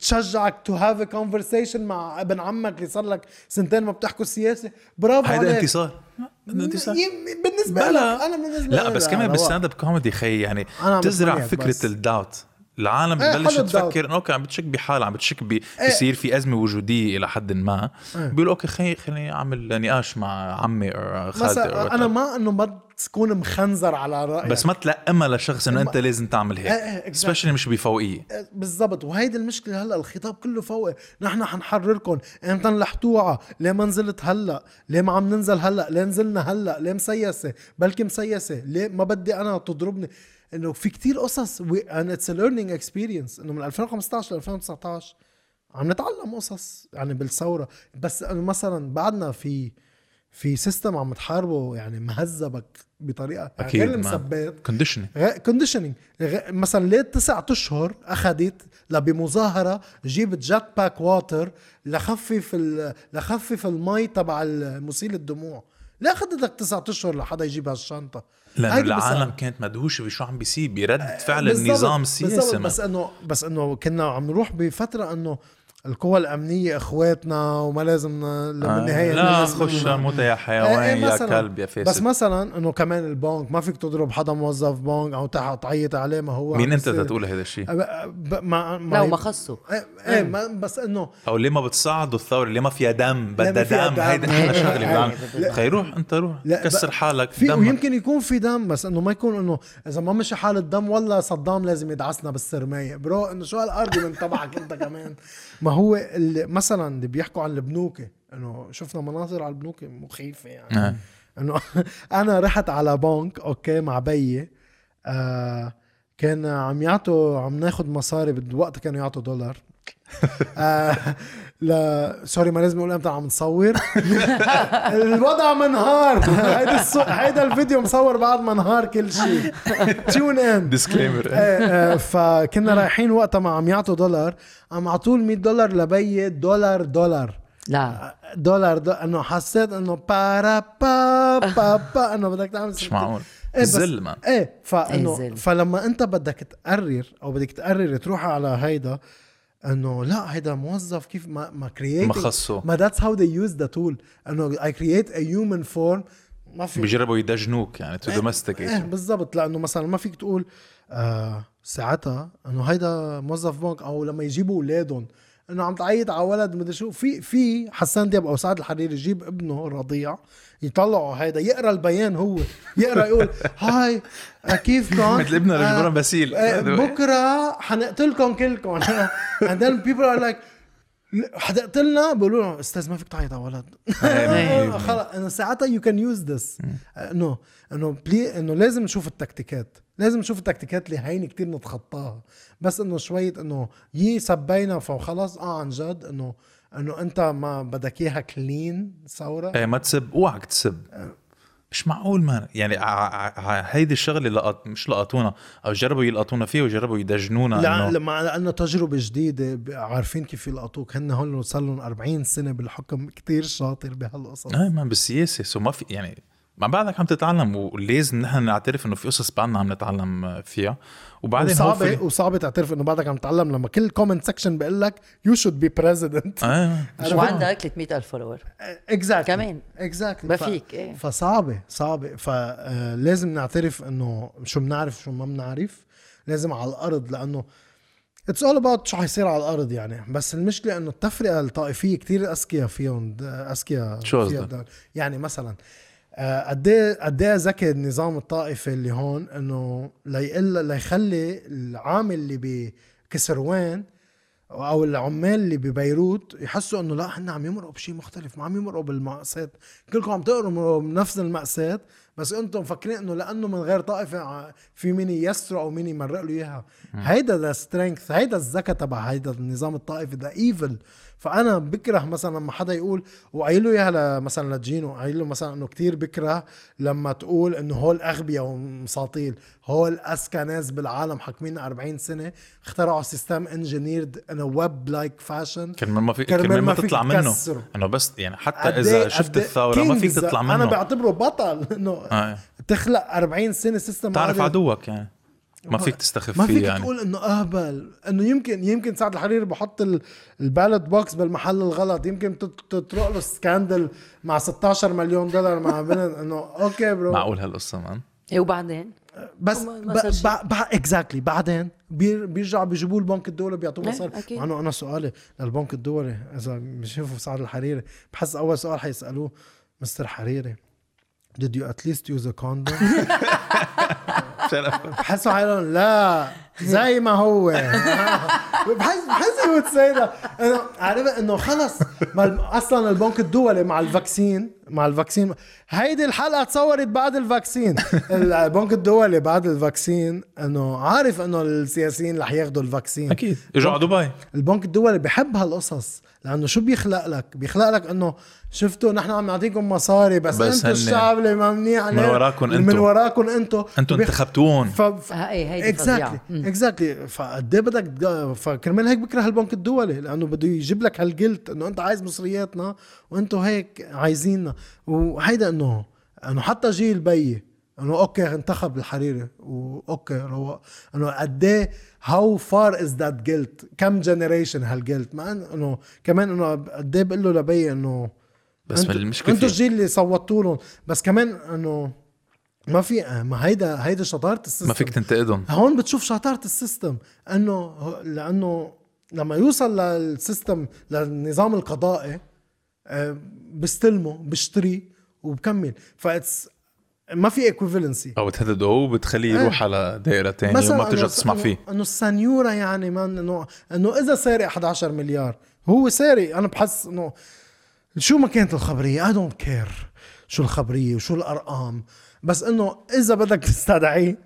تشجعك to have a conversation مع ابن عمك اللي صار لك سنتين ما بتحكوا سياسة. برافو عليك. انتصار. هيدا انتصار. يم- بالنسبة لك. أنا بالنسبة لا بس كمان. بال stand up comedy خي يعني تزرع فكرة. الداوت. العالم إيه، حلو الداوت. تفكر إنه okay عم بتشك بحالها عم بتشك ب- بيصير في أزمة وجودية إلى حد ما. إيه. بيقولوا okay خليني خليني أعمل نقاش مع عمي أو خالتي أنا. ما إنه ما تكون مخنزر على رأيك. بس ما تلقمها لشخص إنه أنت لازم تعمل إيه، إيه، هيك. specially مش بفوقية. بالضبط. وهيدي المشكلة هلأ الخطاب كله فوق نحن حنحرركم إمتى نلحتوعة ليه ما نزلت هلأ؟ ليه ما عم ننزل هلأ؟ ليه نزلنا هلأ؟ ليه مسيسة؟ بلكي مسيسة. ليه ما بدي أنا تضربني؟ إنه في كتير قصص and it's a learning experience. إنه من 2015 ل 2019 عم نتعلم قصص يعني بالثورة. بس إنه مثلا بعدنا في في system عم تحاربه يعني مهذبك بطريقة يعني غير المثبت. conditioning conditioning مثلا ليه تسعة أشهر أخذت لبمظاهرة جيب jet pack water لخفف. لخفف المي تبع مسيل الدموع. ليه اخذت لك تسعة اشهر لحدا يجيب هالشنطة لأنه العالم كانت مدهوشة بشو عم بيصير برد فعل النظام السياسي بس. انه بس إنه كنا عم نروح بفترة إنه القوى الأمنية إخواتنا وما لازم ن- آه، بالنهايه لا خش. موت يا إيه، حيوان إيه، يا. كلب يا بس فاسد مثلا إنه كمان البنك ما فيك تضرب حدا موظف بنك أو تعيط عليه ما هو مين أنت. تقول هذا الشيء؟ ب- ب- ما لا وما خصوا إيه, إيه ما بس إنه أو ليه ما بتصعدوا الثورة ليه ما فيها دم ما بدها دم. دم. هيدي أحلى [laughs] شغلة خي روح أنت روح. لا، كسر حالك في دمك. ويمكن يكون في دم بس إنه ما يكون إنه إذا ما مشي حال الدم ولا صدام لازم يدعسنا بالسرماية. bro إنه شو هال argument تبعك أنت كمان؟ ما هو اللي مثلا اللي بيحكوا عن البنوك إنه شفنا مناظر على البنوك مخيفة يعني. آه. إنه [laughs] أنا رحت على بنك okay مع بيي. آه كان عم يعطوا عم ناخد مصاري بوقتها كانوا يعطوا دولار. [laughs] آه لا sorry ما لازم أقول أمتى عم نصور. [laughs] الوضع منهار. هيدا الصو... هيدا الفيديو مصور بعد ما انهار كل شيء تيون ان ديسكليمر فكنا رايحين وقتها ما عم يعطوا دولار. عم عطوا 100 دولار لبيي دولار دولار. لا. دولار, دولار إنه حسيت إنه بارا با با با. إنه بدك تعمل مش معقول. إيه الذل مان إيه فإنه إيه زل. فلما أنت بدك تقرر أو بدك تقرر تروح على هيدا انه لا هيدا موظف كيف ما ما كرييت ما خصه ما ذاتس هاو ذي يوز ذا تول انه I create a human form ما في بيجربوا يدجنوك يعني to إيه domesticate بالضبط. لأنه مثلا ما فيك تقول آه ساعتها إنه هيدا موظف بنك أو لما يجيبوا أولادهم إنه عم تعيط على ولد مدري شو. في في حسان دياب أو سعد الحريري يجيب ابنه الرضيع يطلعوا هيدا يقرا البيان هو يقرا يقول هاي آه، كيفكم؟ [laughs] مثل ابننا آه، لجبران باسيل. آه، بكرة حنقتلكم كلكم. [laughs] And then people are like حتقتلنا بيقولوا له أستاذ ما فيك تعيط على ولد. [laughs] خلص انه ساعتها you can use this انه إنه بلي إنه لازم نشوف التكتيكات. لازم نشوف التكتيكات اللي هين كتير نتخطاها. بس إنه شوية إنه يي سبينا فخلص. آه عن جد إنه انه انت ما بدك اياها clean ثوره إيه ما تسب. اوعك تسب. مش معقول man يعني هيدي الشغلة لقط مش لقطونا أو جربوا يلقطونا فيه وجربوا يدجنونا لا إنه- لما لأنه تجربة جديدة عارفين كيف يلقطوك. هن هول صار لهم 40 سنة بالحكم كتير شاطر بهالقصص. إيه man بالسياسة. so ما في يعني ما بعدك عم تتعلم ولازم نحن نعترف إنه في قصص بعدنا عم نتعلم فيها. وبعدين وصعبة وصعبة تعترف إنه بعدك عم تتعلم. لما كل comment section بيقول لك you should be president إيه وعندك 300 ألف follower exactly كمان. exactly ما فيك، إيه. فصعبة صعبة. فلازم نعترف إنه شو بنعرف شو ما بنعرف. لازم على الأرض لأنه it's all about شو حيصير على الأرض يعني. بس المشكلة إنه التفرقة الطائفية كتير أذكياء فيهم أذكياء شو فيها. يعني مثلا آه، قد إيه قد إيه ذكي النظام الطائفي اللي هون إنه ليقل ليخلي العامل اللي بكسروان أو العمال اللي ببيروت يحسوا إنه لا هن عم يمرقوا بشيء مختلف ما عم يمرقوا بالمأساة كلكم عم تقروا من نفس المأساة بس أنتم مفكرين إنه لأنه من غير طائفة في مين يسرق أو مين يمرق له اياها هيدا the strength هيدا الذكاء تبع هيدا النظام الطائفي the evil فأنا بكره مثلا لما حدا يقول وقايل له اياها مثلا لجينو قايل له مثلا إنه كتير بكره لما تقول إنه هول اغبياء ومساطيل هول اذكى ناس بالعالم حاكمين 40 سنة اخترعوا system engineered in web-like fashion كرمال ما في كرمال ما تطلع منه. إنه بس يعني حتى إذا إيه- شفت إيه الثورة ما فيك. تطلع أنا منه بعتبره بطل إنه آه. تخلق 40 سنة system تعرف عدوك يعني ما فيك تستخف ما فيك يعني. تقول إنه اهبل إنه يمكن يمكن سعد الحريري بحط ال- ال ballot box بالمحل الغلط. يمكن تطرق له scandal مع 16 مليون دولار مع بنت. [laughs] إنه okay bro. معقول هالقصة man؟ إيه وبعدين؟ بس. exactly بعدين بير- بيرجعوا بيجيبوا البنك الدولي بيعطوه إيه، مصاري. مع إنه أنا سؤالي للبنك الدولي إذا بيشوفوا سعد الحريري بحس أول سؤال حيسألوه مستر حريري did you at least use a condom? [laughs] بحسوا حالهم لا زي ما هو. بحس بحس إنه عارف إنه خلص أصلا البنك الدولي مع ال vaccine مع ال vaccine. هيدي الحلقة تصورت بعد ال vaccine. [laughs] البنك الدولي بعد ال vaccine انه عارف انه السياسيين رح ياخذوا ال vaccine. أكيد. إجوا على دبي. البنك الدولي بحب هالقصص لأنه شو بيخلق لك؟ بيخلق لك إنه شفتوا نحن عم نعطيكم مصاري بس, بس أنتم الشعب اللي ممنوع عليه من وراكم من انتو. وراكم أنتم أنتم انتخبتوهم. ف... ف... فظيعة. exactly. exactly فقد إيه بدك فكرمال هيك بكره البنك الدولي لأنه بده يجيب لك هالجلد إنه أنت عايز مصرياتنا وأنتم هيك عايزيننا. وهيدا إنه إنه حتى جيل بيي إنه okay انتخب الحريري و okay رواق إنه قد إيه how far is that guilt كم generation هال guilt ما إنه كمان إنه قد إيه بقول له لبيي إنه بس انتوا- المشكلة أنتوا الجيل اللي صوتوا لهم. بس كمان إنه ما في ما هيدا هيدا شطارة ال system. ما فيك تنتقدهم. هون بتشوف شطارة ال system. إنه لأنه لما يوصل لل system للنظام القضائي بستلمه بشتريه وبكمل. ف that's ما في equivalency أو بتهدده وبتخليه إيه. يروح على دائرة ثانية وما بترجع تسمع فيه. إنه السنيورة يعني man إنه إنه إذا سارق 11 مليار هو ساري أنا بحس إنه شو ما كانت الخبرية؟ I don't care شو الخبرية وشو الأرقام. بس إنه إذا بدك تستدعيه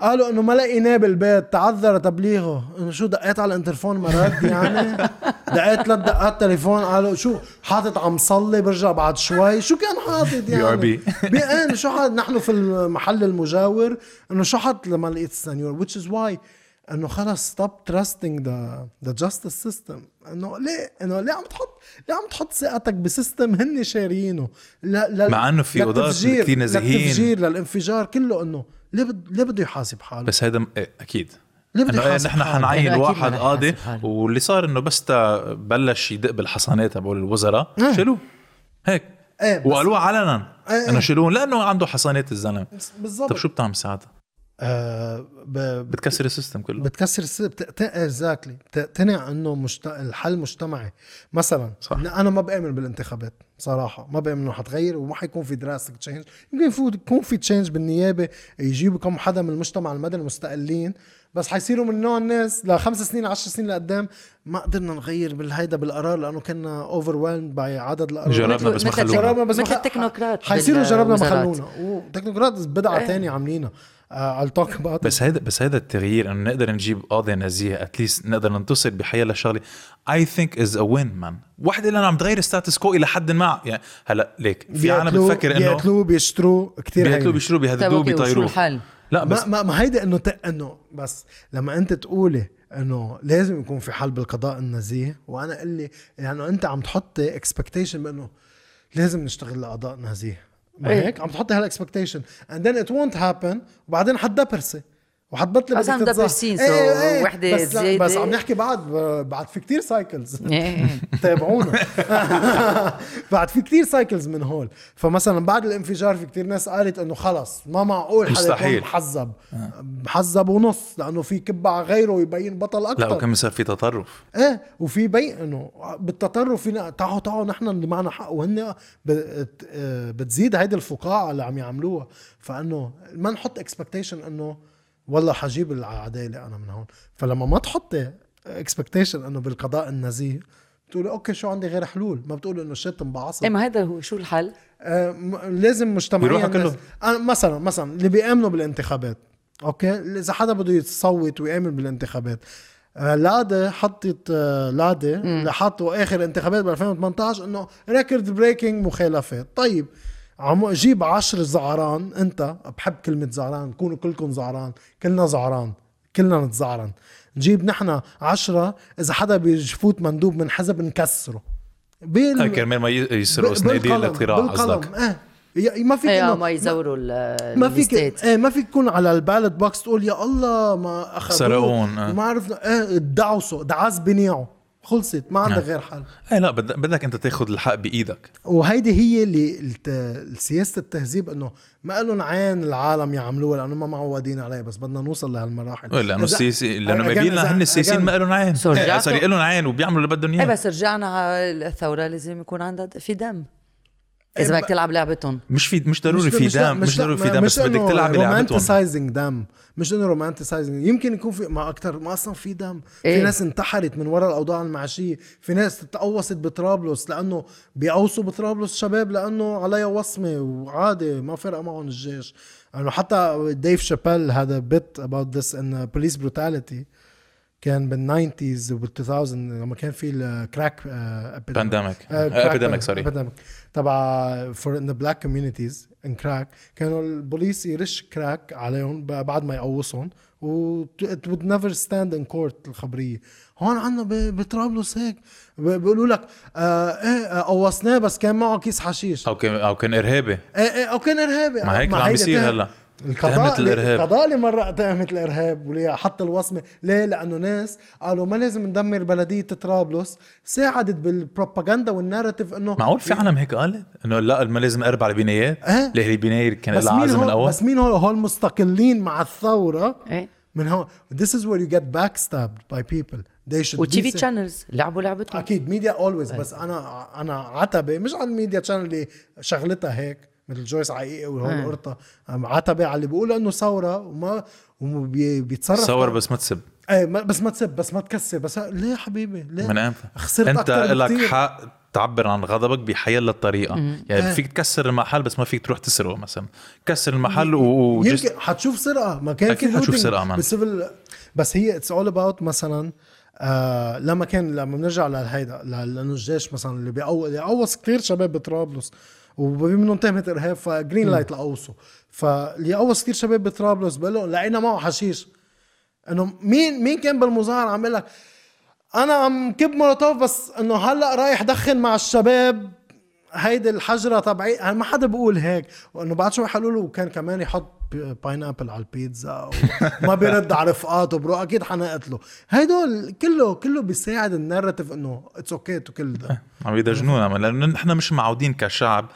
قالوا إنه ما لقيناه بالبيت تعذر تبليغه. إنه شو دقيت على الانترفون ما رد يعني؟ [laughs] دقيت ثلاث دقات تليفون قالوا شو حاطط عم صلي برجع بعد شوي؟ شو كان حاطط [laughs] يعني؟ BRB. بيان شو حاطط؟ نحن في المحل المجاور إنه شو حط لما لقيت السنيور؟ Which is why إنه خلص stop trusting the the justice system. إنه ليه؟ إنه ليه عم تحط ليه عم تحط ثقتك بسيستم هن شاريينه لا لا مع إنه في قضاة كتير نزيهين. للتفجير للانفجار كله إنه ليه بد... ليه بده يحاسب حاله بس هيدا م- إيه أكيد ليه بده إيه يحاسب نحن؟ حنعين واحد قاضي. واللي صار إنه بس تا بلش يدق بالحصانات تبعول الوزراء إيه. شيلوه هيك إيه وقالوها علنا إيه. إنه شيلوه لأنه عنده حصانات الزلمة بالضبط طب شو بتعمل ساعتها؟ آه ب... بتكسر ال system كله. بتكسر الس... بت... exactly بتقتنع إنه مجت... الحل مجتمعي. مثلا صح. أنا ما بأمن بالانتخابات صراحة. ما بأمن إنه حتغير وما حيكون في drastic change يمكن يكون في change بالنيابة يجيبوا كم حدا من المجتمع المدني مستقلين بس حيصيروا من نوع الناس لخمس سنين عشر سنين لقدام ما قدرنا نغير بالهيدا بالقرار لأنه كنا over by عدد القرارات. جربنا بس ما خلونا. جربنا بس ما مثل خ- التكنوقراط حيصيروا جربنا ما. خلونا. وتكنوقراط بدعة إيه. تانية عاملينها. Talk about it. بس هيدا بس هيدا التغيير إنه نقدر نجيب قاضي نزيه at least نقدر ننتصر بحيالله شغلة. I think it's a win man وحدة اللي عم تغير status quo إلى حد ما. يعني هلا ليك في عالم بتفكر إنه بيقتلوه بيشتروه كثير بيقتلوه بيشتروا طيب بيهددوه وشو بيطيروه الحل؟ لا بس ما ما, ما هيدا إنه ت... إنه بس لما أنت تقولي إنه لازم يكون في حل بالقضاء النزيه وأنا أقول لي يعني أنت عم تحطي expectation بإنه لازم نشتغل لقضاء نزيه. ما إيه. هيك؟ عم تحطي هال expectation. And then it won't happen. وبعدين حتدبرسي وحتبطلي بس بدك عم تتظاهر. دبرسين، إيه، إيه، وحدة بس لا، زيادة. بس عم نحكي بعد بعد في كتير cycles إيه. [laughs] تابعونا. [laughs] بعد في كتير cycles من هول. فمثلا بعد الانفجار في كتير ناس قالت إنه خلص ما معقول حدا يكون مستحيل. محزب. محزب ونص لأنه في كبة على غيره ويبين بطل لا أكثر وكم صار في تطرف. إيه وفي بين إنه بالتطرف فينا تعالوا تعالوا نحن اللي معنا حق. وهن آه، بتزيد هيدي الفقاعة اللي عم يعملوها. فإنه ما نحط expectation إنه والله حجيب العدالة أنا من هون. فلما ما تحطي expectation إنه بالقضاء النزيه بتقولي okay شو عندي غير حلول؟ ما بتقولي إنه shit انبعصت إيه ما هذا هو شو الحل؟ آه، لازم مجتمعيا كلهم. أنا مثلا مثلا اللي بيآمنوا بالانتخابات. okay؟ إذا حدا بده يصوت ويآمن بالانتخابات. آه، لادة حطت آه، لادة اللي حطوا آخر انتخابات ب 2018 إنه record breaking مخالفات. طيب عم جيب عشر زعران أنت بحب كلمة زعران كونوا كلكم زعران كلنا زعران كلنا نتزعرن. نجيب نحن عشرة إذا حدا بيفوت مندوب من حزب نكسره. بال... كرمال ما يسرقوا صناديق الاقتراع قصدك؟ إيه ي- ما فيك إيه ما يزوروا ال- ما فيك. إيه ما فيك تكون على ال ballot box تقول يا الله ما أخذوه. سرقون، آه. وما عرفنا. إيه دعسوا دعس بنيعه. خلصت ما عندك آه. غير حل. إيه لا بدك بدك أنت تاخذ الحق بإيدك. وهيدي هي اللي الت- سياسة التهذيب إنه ما لهم عين العالم يعملوها لأنه ما معودين عليها بس بدنا نوصل لهالمراحل. إيه، لأنه السياسي لأنه مبين إذا- هن السياسيين ما لهم عين. So إيه، صار لهم عين وبيعملوا اللي بدهم إيه إياه. بس رجعنا على الثورة لازم يكون عندها في دم. إذا بدك تلعب لعبتهم مش في مش ضروري في دم مش ضروري في دم بس بدك تلعب لعبتهم رومانتسايزنج دم. مش انه romanticizing يمكن يكون في ما أكثر ما أصلا في دم. في إيه. ناس انتحرت من وراء الأوضاع المعيشية. في ناس تقوصت بطرابلس لأنه بيقوصوا بطرابلس شباب لأنه عليها وصمة وعادي ما فرق معهم الجيش. انه حتى ديف شابيل had a bit about this on police brutality. كان بال nineties وبال2000 لما كان في ال crack pandemic epidemic sorry epidemic تبع for in the black communities on crack كانوا البوليس يرش crack عليهم بعد ما يقوصهم. و it would never stand in court الخبرية. هون عندنا بطرابلس هيك. بيقولوا لك آه إيه آه، قوصناه بس كان معه كيس حشيش. أو كان أو كان إرهابي. إيه إيه أو كان إرهابي. ما هيك عم بيصير هلأ. القضاء تهمة الإرهاب. القضاء اللي مرة تهمة الإرهاب واللي حط الوصمة. ليه؟ لأنه ناس قالوا ما لازم ندمر بلدية طرابلس. ساعدت بالبروباغندا والناراتيف إنه معقول في عالم هيك قالت إنه لا ما لازم أربع البنايات. إيه. ليه البناية كان لها عازم من هول اول بس مين هول هول مستقلين مع الثورة؟ إيه. من هون. This is where you get backstabbed by people. They should وتي في تشانلز لعبوا لعبتهم. أكيد. ميديا اولويز بس أنا أنا عتبة. مش على الميديا تشانل اللي شغلتها هيك. مثل جويس عقيقي وهول إيه. قرطة عتبة على اللي بيقولوا إنه ثورة وما وبيتصرف تصور بس ما تسب إيه بس ما تسب بس ما تكسر بس ليه حبيبي ليه من أمتى؟ خسرت أنت لك. حق تعبر عن غضبك بحيال الطريقة إيه. يعني فيك تكسر المحل بس ما فيك تروح تسرقه مثلا كسر المحل و يمكن حتشوف سرقة ما كان أكيد في حتشوف سرقة، مان. بسبل بس هي اتس اول اباوت مثلا آه لما كان لما بنرجع لهيدا لأنه الجيش مثلا اللي بيقو اللي قوص كثير شباب بطرابلس منهم تهمه ارهاب ف green light لقوصوا فاللي قوص كثير شباب بطرابلس بقول لهم لقينا معه حشيش. إنه مين مين كان بالمظاهرة عم يقول لك أنا عم كب مولوتوف بس إنه هلأ رايح دخن مع الشباب هيدي الحجرة تبعي ما حدا بيقول هيك. وإنه بعد شوي حلوا له وكان كمان يحط pineapple على البيتزا وما [laughs] بيرد على رفقاته bro أكيد حنقتله هيدول كله كله بيساعد ال narrative إنه it's okay to كل ده عم يدجنونا لأنه نحن مش معودين كشعب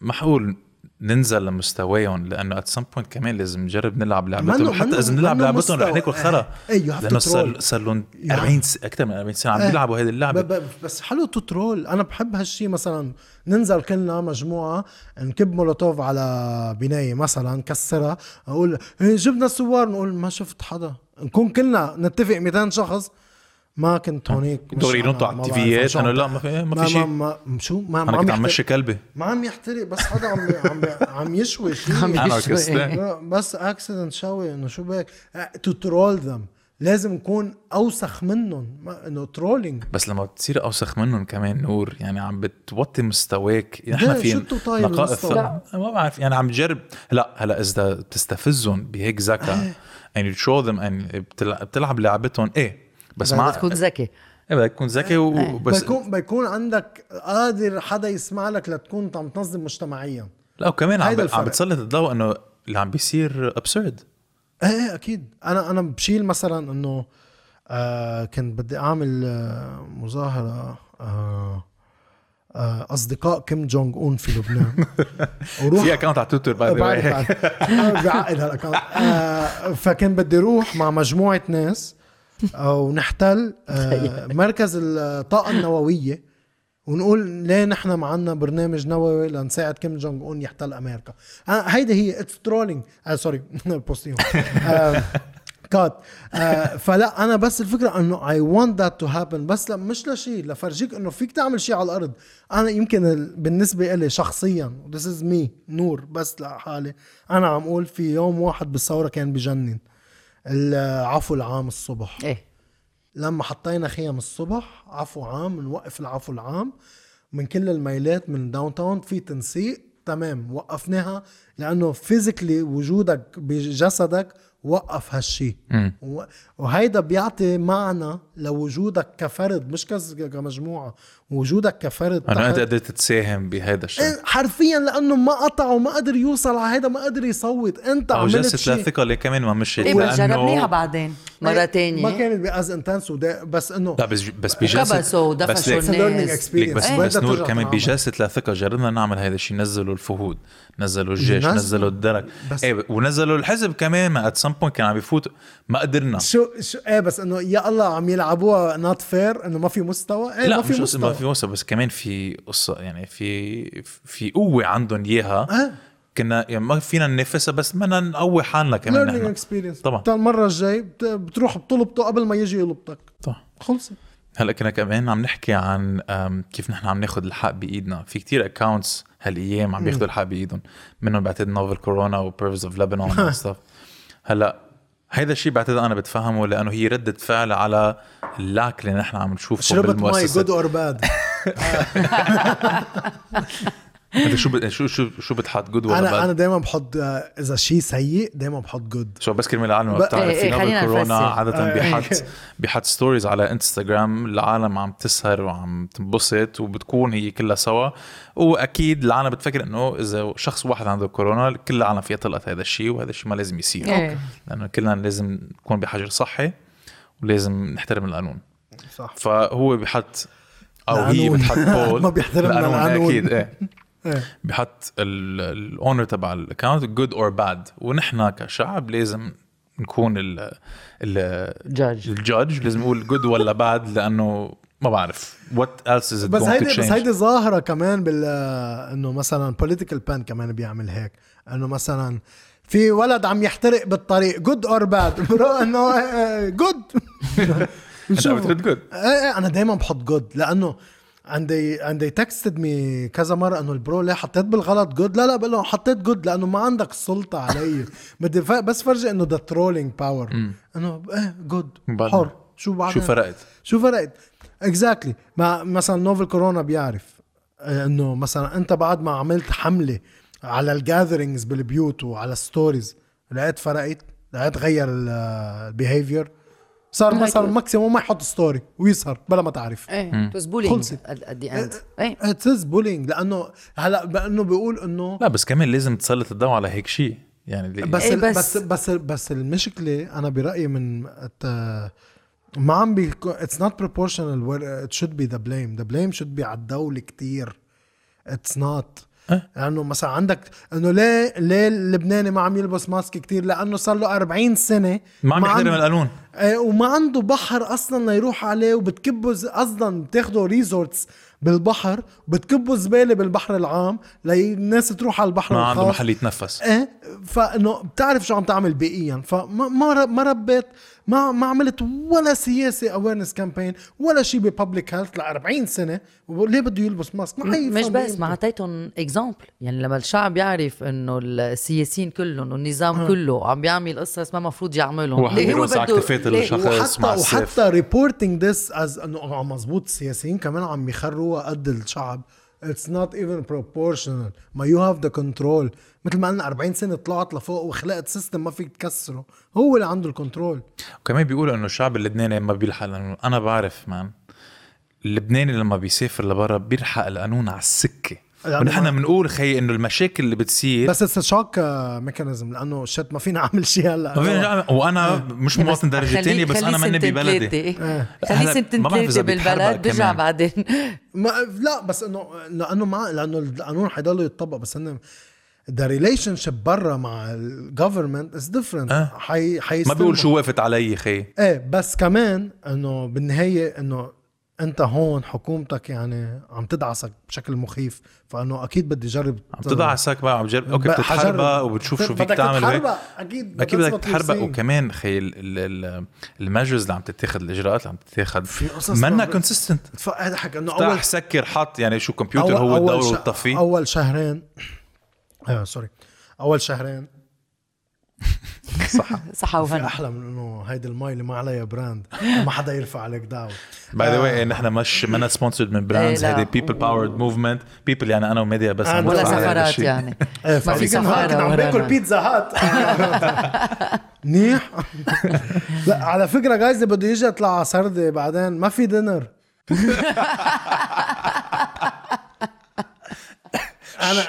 محقول ننزل لمستواهم لأنه at some point كمان لازم نجرب نلعب لعبتهم. حتى إذا نلعب لعبتهم رح. ناكل خرا. to لأنه صار لهم Yeah. 40 س- أكثر من 40 سنه عم إيه. بيلعبوا هذه اللعبة. بس حلو ت troll أنا بحب هالشي مثلا ننزل كلنا مجموعة نكب مولوتوف على بناية مثلا نكسرها أقول إيه جبنا الثوار نقول ما شفت حدا. نكون كلنا نتفق 200 شخص. ما كنت هونيك دغري ينطوا على التيفيات انه لا. ما في ما ما في شيء؟ ما ما شو؟ ما أنا ما كنت عم عم مشي كلبي. ما عم يحترق بس حدا عم عم [laughs] عم يشوي شيء. عم أنا يشوي. بس اكسيدنت شوي إنه شو بك تو ترول ذم لازم نكون أوسخ منهم. ما- إنه ترولينج بس لما بتصير أوسخ منهم كمان نور يعني عم بتوطي مستواك. ده إحنا في نقائص ما بعرف. يعني عم تجرب. لا هلا إذا بتستفزهم بهيك ذكاء and you show them and بتلعب, بتلعب لعبتهم. إيه بس بدك مع تكون ذكي. إيه بدك تكون ذكي وبس بيكون بيكون عندك قادر حدا يسمع لك لتكون عم تنظم مجتمعيا. لا وكمان عم, عم. بتسلط الضوء إنه اللي عم بيصير absurd إيه إيه أكيد. أنا أنا بشيل مثلا إنه آه كنت بدي أعمل آه مظاهرة آه آه أصدقاء كيم جونج أون في لبنان. [laughs] وروح في account على تويتر by the بعرف way بعقد هال account آه فكان بدي أروح مع مجموعة ناس. ونحتل آه مركز الطاقة النووية ونقول ليه نحن معنا برنامج نووي لنساعد كيم جونج أون يحتل أمريكا. آه هيدي هي اتس ترولينج آه سوري بوستيهم [laughs] آه كات آه فلا أنا بس الفكرة إنه اي ونت ذات تو هابن بس لا مش لشيء لفرجيك إنه فيك تعمل شيء على الأرض. أنا يمكن ال- بالنسبة لي شخصيا ذس از مي نور. بس لحالي أنا عم أقول في يوم واحد بالثورة كان بجنن. العفو العام الصبح. إيه. لما حطينا خيم الصبح عفو عام نوقف العفو العام من كل الميلات من downtown في تنسيق تمام وقفناها لأنه physically وجودك بجسدك وقف هالشي. و- وهيدا بيعطي معنى لوجودك كفرد مش كمجموعة وجودك كفرد انه أنت تحت- قدرت تساهم بهذا الشيء إيه، حرفيا لأنه ما قطع وما قدر يوصل على هيدا ما قدر يصوت أنت أو عملت جلسة شيء الثقة اللي كمان ما مشيت إيه بس جربناها بعدين مرة ما تانية كانت باز انتنس بس إنه لا بس بس بجلسه بس learning الناس experience. ليك بس إيه. بس نور كمان. بجلسة الثقة جربنا نعمل هذا الشيء نزلوا الفهود نزلوا الجيش نزلوا. الدرك بس- إيه ونزلوا الحزب كمان ات سم بوينت كان عم بيفوت ما قدرنا. شو شو إيه بس إنه يا الله عم يلعبوها نوت فير إنه ما في مستوى. إيه لا ما في مش مستوى ما في وصل بس كمان في قصة يعني في في قوة عندهم إياها. آه. كنا يعني ما فينا ننافسها بس بدنا نقوي حالنا كمان learning نحن. experience طبعا. المرة الجاي بت- بتروح بتلبطه قبل ما يجي يلبطك. طبعا. خلص هلأ كنا كمان عم نحكي عن كيف نحن عم ناخذ الحق بإيدنا. في كتير accounts هالأيام عم بياخذوا الحق بإيدهم. منهم بعتقد نوفل كورونا و pervs of لبنان هلا هيدا الشيء بعتقد أنا بتفهمه لأنه هي ردة فعل على ال lack اللي نحن عم نشوفه شربت مي بالمؤسسات good or bad انت شو شو شو شو بتحط good ولا أنا bad؟ أنا دائما بحط آه، إذا شيء سيء دائما بحط good شو بس كرمال العالم ما ب- بتعرف إيه في إيه نوفل خلينا كورونا. عادة إيه. بيحط [laughs] بيحط stories على انستغرام العالم عم تسهر وعم تنبسط وبتكون هي كلها سوا وأكيد العالم بتفكر إنه إذا شخص واحد عنده كورونا كل العالم فيها تلقط هذا الشيء وهذا الشيء ما لازم يصير إيه. لأنه كلنا لازم نكون بحجر صحي ولازم نحترم القانون صح فهو بحط أو هي. بتحط [laughs] poll ما بيحترمنا القانون. أكيد إيه إيه. [laughs] بحط ال owner تبع ال account good or bad ونحن كشعب لازم نكون ال ال judge ال judge لازم نقول good ولا bad لأنه ما بعرف. what else is بس هيدي بس هيدي ظاهرة كمان بال إنه مثلا political pen كمان بيعمل هيك. إنه مثلا في ولد عم يحترق بالطريق good or bad إنه good [laughs] أنت بترد good إيه إيه أنا دايما بحط good لأنه عندي عندي texted me كذا مرة إنه ال bro ليه حطيت بالغلط good لا لا بقول له حطيت good لأنه ما عندك السلطه علي. [laughs] بدي بس فرجي إنه the trolling power إنه إيه good. حر. شو بعدين؟ شو فرقت؟ شو فرقت؟ exactly ما مثلا نوفل كورونا بيعرف آه، إنه مثلا أنت بعد ما عملت حملة على ال gatherings بالبيوت وعلى ال stories لقيت فرقت؟ لقيت غير ال behavior صار. مثلا maximum ما يحط story ويسهر بلا ما تعرف. إيه was bullying خلصت. at the end it's bullying لأنه هلا بأنه بيقول إنه لا بس كمان لازم تسلط الضوء على هيك شيء. يعني؟ بس إيه بس- بس بس بس المشكلة أنا برأيي من الت- ما عم بي it's not proportional where it should be the blame. The blame should be على الدولة كتير. it's not أه؟ لأنه مثلا عندك إنه ليه ليه اللبناني ما عم يلبس mask كتير؟ لأنه صار له 40 سنة ما عم يحترم القانون. إيه وما عنده بحر أصلا ليروح عليه وبتكبوا ز- أصلا بتاخدوا resorts بالبحر وبتكبوا زباله بالبحر العام للناس تروح على البحر ما عنده محل يتنفس إيه فإنه بتعرف شو عم تعمل بيئيا فما ما ر- ما ربيت ما ما عملت ولا سياسة awareness campaign ولا شيء ب public health ل 40 سنة ليه بده يلبس mask ما حيفهم مش بس. ما أعطيتهم example يعني لما الشعب يعرف إنه السياسيين كلهم والنظام كله عم بيعمل قصص ما مفروض يعملهم هو ليه؟ الشخص. وحتى مع السيف. وحتى reporting this is إنه آه مزبوط السياسيين كمان عم يخروها قد الشعب. it's not even proportional. ما you have the control مثل ما قلنا 40 سنة طلعت لفوق وخلقت system ما فيك تكسره. هو اللي عنده ال control وكمان بيقولوا إنه الشعب اللبناني ما بيلحق القانون أنا بعرف man اللبناني لما بيسافر لبرا بيلحق القانون على السكة. ونحن ما- بنقول خي إنه المشاكل اللي بتصير بس it's shock mechanism لأنه shit ما فينا اعمل شيء هلأ. ما فينا نعمل- وأنا مش مواطن درجة ثانية بس أنا ماني ببلدي. خليه هلأ سنتين ثلاثة بيتحرق بالبلد كمان. بعدين. ما لا بس انه لأنه مع لأنه القانون حيضل يتطبق بس إنه the relationship برا مع ال government is different. حي حي ما بيقول شو وقفت علي خي. إيه بس كمان إنه بالنهاية إنه أنت هون حكومتك يعني عم تدعسك بشكل مخيف فأنه أكيد بدي اجرب عم تدعسك بقى عم تجرب أوكي ب- بتتحربق حجرب. وبتشوف شو فيك تعمل هيك. أكيد أكيد بدك seeing. وكمان خي المجرز اللي عم تتاخذ الإجراءات اللي عم تتاخذ في قصص منا كونسيستنت هذا حكى إنه اول سكر حط يعني شو كمبيوتر هو الدور والطفي أول شهرين أيوه سوري أول شهرين صح [laughs] صحة في وهنا أحلى من إنه هيدي المي اللي ما عليها براند ما حدا يرفع عليك دعوة. باي ذا واي نحن مش منا سبونسرد من براندز إيه،. هيدي بيبل باورد موفمنت بيبل يعني أنا وميديا بس ولا سفرات. يعني. [laughs] إيه ما في سفارة كان عم باكل. بيتزا هات منيح لا على فكرة جايز بده يجي يطلع على سردة بعدين ما في دينر [laughs] أنا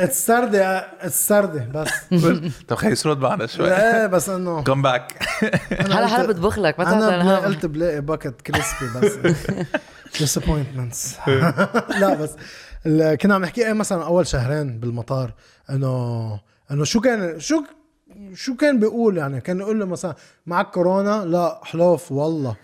السردة السردة بس. [laughs] طب خلص رد معنا شوي إيه بس انه come back هلا هلا بطبخ لك ما أنا. قلت بلاقي packet crispy بس. [laughs] Disappointments. [laughs] لا بس. ال- كنا عم نحكي إيه مثلا أول شهرين بالمطار؟ انه إنه شو كان شو شو كان بيقول يعني؟ كان يقول له مثلا معك كورونا؟ لا حلوف والله.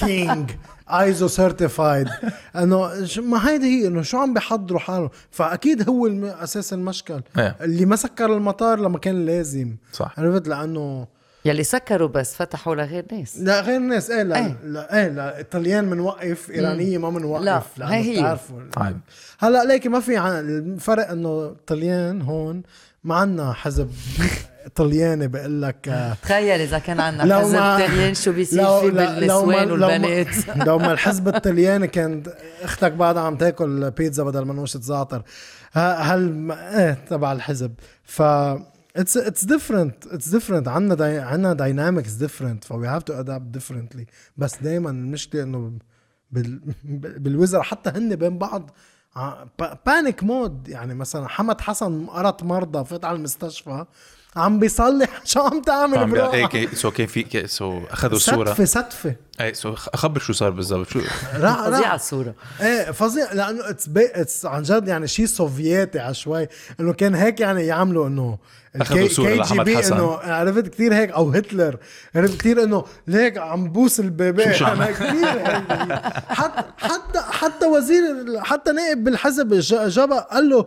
كينج ISO certified إنه ش- ما هيدي هي إنه شو عم بيحضروا حالهم؟ فأكيد هو الم- أساس المشكل. إيه. اللي ما سكر المطار لما كان لازم. صح. عرفت؟ لأنه يلي سكروا بس فتحوا لغير ناس. لا غير الناس إيه لا إيه. لا إيه لا ال Italian بنوقف إيرانية ما بنوقف لا، هي هي. بتعرفوا. طيب. هلأ ليكي ما في عن- الفرق إنه الطليان هون ما عنا حزب طلياني بقول لك آه، تخيل إذا كان عندنا حزب طليان شو بيصير ما- بالنسوان والبنات؟ [laughs] لو ما الحزب الطلياني كانت أختك بعدها عم تاكل بيتزا بدل ما منقوشة زعتر هل إيه تبع الحزب. ف it's it's different it's different عندنا dy عندنا dynamics different ف we have to adapt differently بس دائما المشكلة إنه بال بالوزراء حتى هن بين بعض panic mode يعني مثلا حمد حسن قرط مرضى فات على المستشفى. عم بيصلح [laughs] شو عم تعمل عم برو إيه كي سو كان في كي سو أخذوا صوره ستفه ستفه إيه سو أخبر شو صار بالضبط شو؟ [laughs] راح فظيعة الصورة. إيه فظيع لأنه اتس اتس عن جد يعني شيء سوفيتي على شوي إنه كان هيك يعني يعملوا إنه أخذوا صورة لأحمد حسن. إنه عرفت كثير هيك أو هتلر عرفت كثير إنه ليك عم بوس البيبي. شو أنا كثير. حتى حتى حتى وزير حتى نائب بالحزب ج- جابا قال له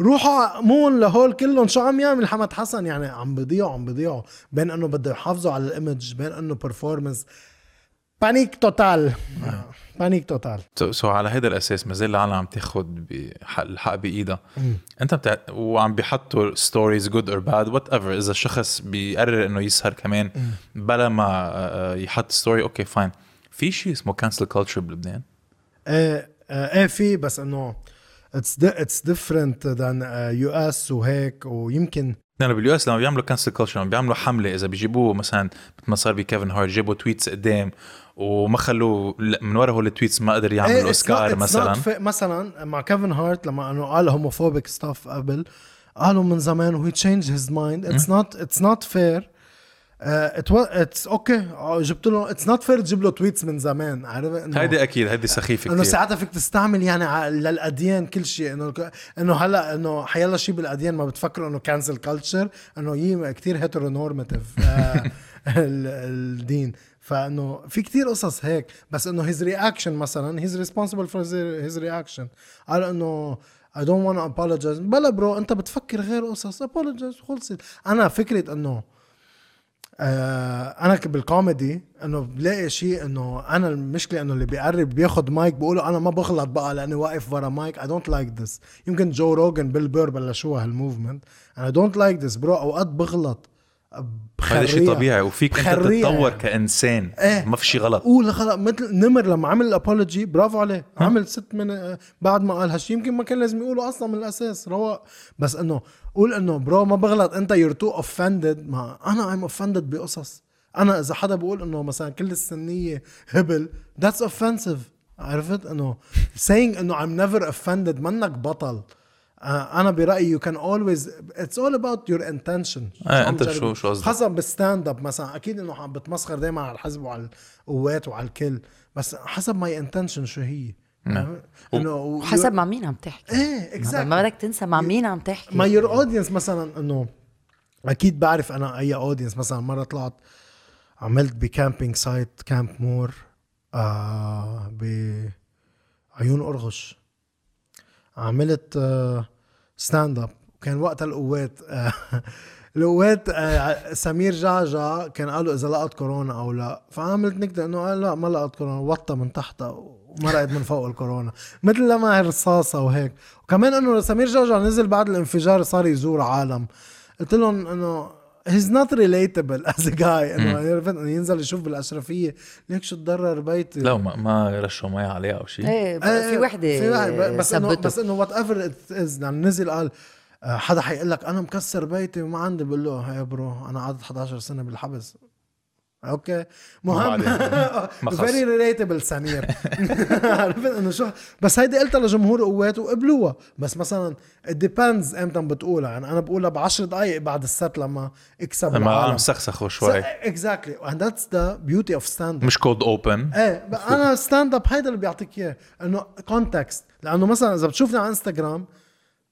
روحوا مون لهول كلهم. شو عم يعمل حمد حسن؟ يعني عم بيضيعوا عم بيضيعوا بين إنه بده يحافظوا على ال image بين إنه performance panic total panic total so, so على هذا الأساس ما زال العالم عم تاخذ الحق بإيدها. أنت بتع... وعم بيحطوا stories good or bad whatever إذا الشخص بيقرر إنه يسهر كمان بلا ما آه، يحط story okay fine في شيء اسمه cancel culture بلبنان؟ إيه آه، إيه في بس إنه it's it's different than US وهيك ويمكن لأنه بال US لما بيعملوا cancel culture لما بيعملوا حملة إذا بيجيبوه مثلا مثل ما صار بكيفن هارت جابوا tweets قدام وما خلوه لا، من ورا هول ال tweets ما قدر يعمل إيه، اوسكار مثلا. مثلا مع كيفن هارت لما أنه قال homophobic stuff قبل قالوا من زمان و he changed his mind it's not it's not fair it's okay جبت له it's not fair تجيب له tweets من زمان. عارف انه هيدي أكيد هيدي سخيفة إنه ساعتها فيك تستعمل يعني للأديان كل شيء. إنه إنه هلا إنه حيلا شيء بالأديان ما بتفكروا إنه cancel culture إنه يي كثير heteronormative [laughs] الدين. فإنه في كتير قصص هيك. بس إنه his reaction مثلا he's responsible for his reaction قال إنه I don't want to apologize. بلا bro أنت بتفكر غير قصص. Apologize خلصت. أنا فكرة إنه آه أنا ك- بالكوميدي إنه بلاقي شيء إنه أنا المشكلة إنه اللي بيقرب بياخد مايك بيقولوا أنا ما بغلط بقى لأني واقف ورا mic. I don't like this يمكن جو روجن بيل بير بلشوها هال movement أنا don't like this bro أوقات بغلط هذا شيء. طبيعي. وفيك أنت تتطور يعني. كإنسان. إيه. ما في شيء غلط. قول خلق مثل نمر لما عمل ال apology برافو عليه. عمل set من بعد ما قال هالشيء يمكن ما كان لازم يقوله أصلا من الأساس. رواق بس إنه قول انه bro ما بغلط انت you're too offended ما أنا am offended بقصص. أنا اذا حدا بقول انه مثلا كل السنية هبل that's offensive عرفت؟ انه saying انه I'm never offended منك بطل. آه، أنا برأيي you can always it's all about your intention. أنت تجرب- شو- شو قصدك؟ حسب بال stand up مثلا. أكيد إنه عم بتمسخر دائما على الحزب وعلى القوات وعلى الكل. بس حسب my intention شو هي. إنه حسب مع مين عم تحكي. إيه ما exactly بدك تنسى مع مين عم تحكي. ما your audience مثلا إنه أكيد بعرف أنا أي audience مثلا مرة طلعت عملت بكامبينج سايت كامب مور آه بعيون أرغش. عملت آه stand up كان وقتها القوات آه القوات آه سمير جعجع كان قالوا إذا لقط كورونا أو لا. فعملت نكتة إنه قال لا ما لقط كورونا وطى من تحتها ومرقت من فوق الكورونا. مثل لما رصاصة وهيك. وكمان إنه سمير جعجع نزل بعد الانفجار صار يزور عالم. قلت لهم إنه he's not relatable [laughs] as a guy. إنه عرفت؟ إنه ينزل يشوف بالأشرفية. ليك شو تضرر بيتي لا ما, ما رشوا مي عليها أو شيء. إيه في وحدة في واحد بس انه. بس إنه whatever as يعني نزل قال حدا حيقول لك أنا مكسر بيتي وما عندي بقول له هيا bro أنا قعدت 11 سنة بالحبس. أوكي؟ مهم. Very relatable [laughs] سمير. [laughs] عرفت إنه شو؟ بس هيدي قلتها لجمهور قوات وقبلوها. بس مثلا depends إمتى بتقولها. يعني أنا بقولها ب 10 دقائق بعد ال set لما اكسب لما العالم. سخسخوا شوي. exactly and that's the beauty of stand مش cold open إيه أنا stand up هيدا اللي بيعطيك إياه إنه context لأنه مثلا إذا بتشوفني على انستغرام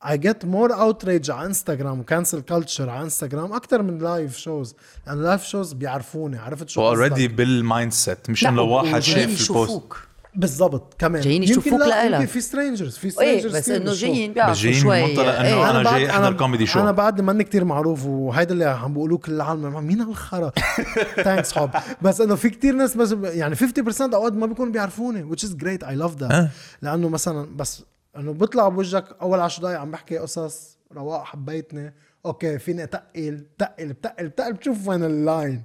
I get more outrage على انستغرام و cancel culture على انستغرام أكثر من live shows لأنه live shows بيعرفوني عرفت شو already؟ بال mindset مش إنه واحد شاف البوست يشوفوك بالضبط كمان جايين يمكن يشوفوك لا، لإلك. في strangers في إيه strangers بس إنه جايين بيعرفوا جايين شوي منطلق إنه إيه. أنا جاي أحضر comedy show. أنا بعد ماني كتير معروف وهيدا اللي عم بيقولوه كل العالم مين هالخرا thanks حب بس إنه في كتير ناس بس يعني 50% أوقات ما بيكونوا بيعرفوني which is great I love that آه. لأنه مثلا بس انه بيطلع بوجهك اول 10 دقايق عم بحكي قصص رواق حبيتني. أوكي فيني اتقل تقل بتقل بتقل بتشوف وين ال line.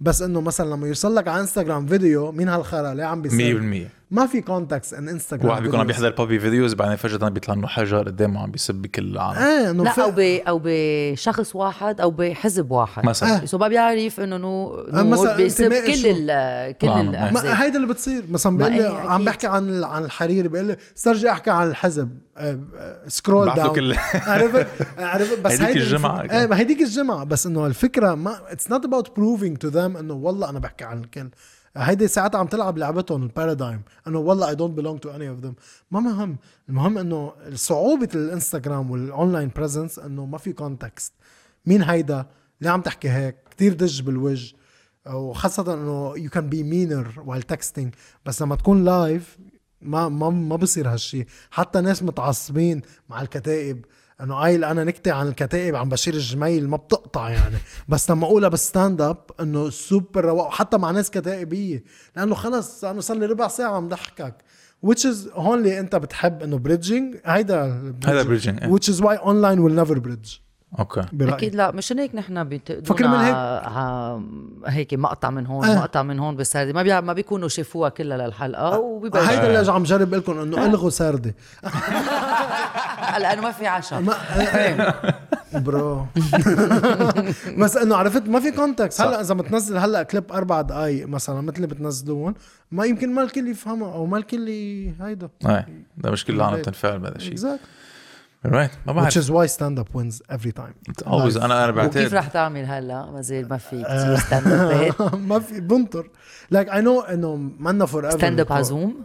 بس انه مثلا لما يوصل لك على انستغرام فيديو مين هالخرا؟ ليه عم بيصير؟ 100% ما في context إنه إنستغرام واحد بيكون عم. بيحضر puppy videos بعدين فجأة بيطلع انه حجر قدامه عم بيسب بكل العالم. إيه إنه لا في- أو ب أو بشخص واحد أو بحزب واحد. مثلا. so ما بيعرف إنه no آه، مثلاً بيسب كل شو؟ ال كل آه، الاحزاب ما هيدا اللي بتصير. مثلا بيقول لي عم. بحكي عن عن الحريري بيقول لي استرجع أحكي عن الحزب. scroll بعث له down كل [laughs] عرفت؟ عرفت؟ بس هيديك إيه ما هيديك الجمعة. بس إنه الفكرة ما it's not about proving to them إنه والله أنا بحكي عن الكل. هيدي ساعتها عم تلعب لعبتهم ال paradigm انه والله I don't belong to any of them ما مهم. المهم إنه صعوبة الإنستغرام وال online presence إنه ما في context مين هيدا؟ ليه عم تحكي هيك؟ كتير دج بالوجه. وخاصة إنه you can be meaner while texting. بس لما تكون live ما ما ما بصير هالشي. حتى ناس متعصبين مع الكتائب. إنه قايل أنا نكتة عن الكتائب عن بشير الجميل ما بتقطع يعني. بس لما أقولها بال stand up إنه سوبر رواق حتى مع ناس كتائبية. لأنه خلص لأنه صار لي ربع ساعة عم ضحكك. Which is هون اللي أنت بتحب إنه bridging هيدا هيدا bridging، إيه. which is why online will never bridge. أوكي. برأيي. أكيد لا مشان هيك نحن بينتقدونا هيك. ع- هيك مقطع من هون آه. مقطع من هون بالسردة ما بيع ما بيكونوا شافوها كلها للحلقة وبيبلشوا هيدا اللي عم جرب لكم إنه ألغوا سردة [laughs] لأنه ما في عشاء ما bro. [laughs] بس إنه عرفت ما في context هلا إذا بتنزل هلا كليب أربع دقائق مثلا مثل اللي بتنزلون ما يمكن ما الكل يفهمها أو ما الكل هيدا. إيه ده مش كل العالم بتنفعل بهذا الشيء. Exactly right ما which بعرف is why stand up wins every time. Always أنا أنا وكيف بعتقد رح تعمل هلا؟ ما زال ما في آه. كثير stand up ات ما في بنطر. like I know إنه منا forever stand up على Zoom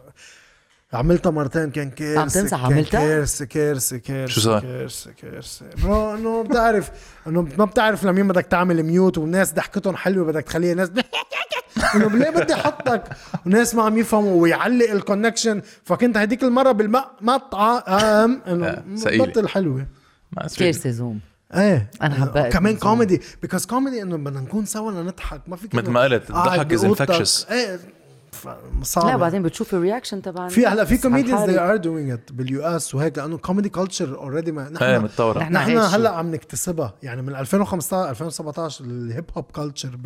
عملتها مرتين كان كارثة عم تمزح، عملتها؟ كارثة كارثة كارثة شو صار؟ كارثة كارثة bro إنه بتعرف إنه ما بتعرف لمين بدك تعمل mute والناس ضحكتهم حلوة بدك تخليها ناس إنه ليه بدي أحطك وناس ما عم يفهموا ويعلق ال connection فكنت هديك المرة بالمقطعه آم إنه آه،. بطل حلوة. كارثه Zoom إيه أنا حبيت كمان. كوميدي because comedy إنه بدنا نكون سوا لنضحك ما فيك مثل ما قلت قاعد الضحك is بأوضتك. infectious. إيه صعب لا بعدين بتشوف ال reaction تبع في هلا في comedians they الحالة. are doing it بال US وهيك لأنه comedy culture already ما نحن نحن نحن. هلا عم نكتسبها. يعني من 2015 2017 ال hip hop culture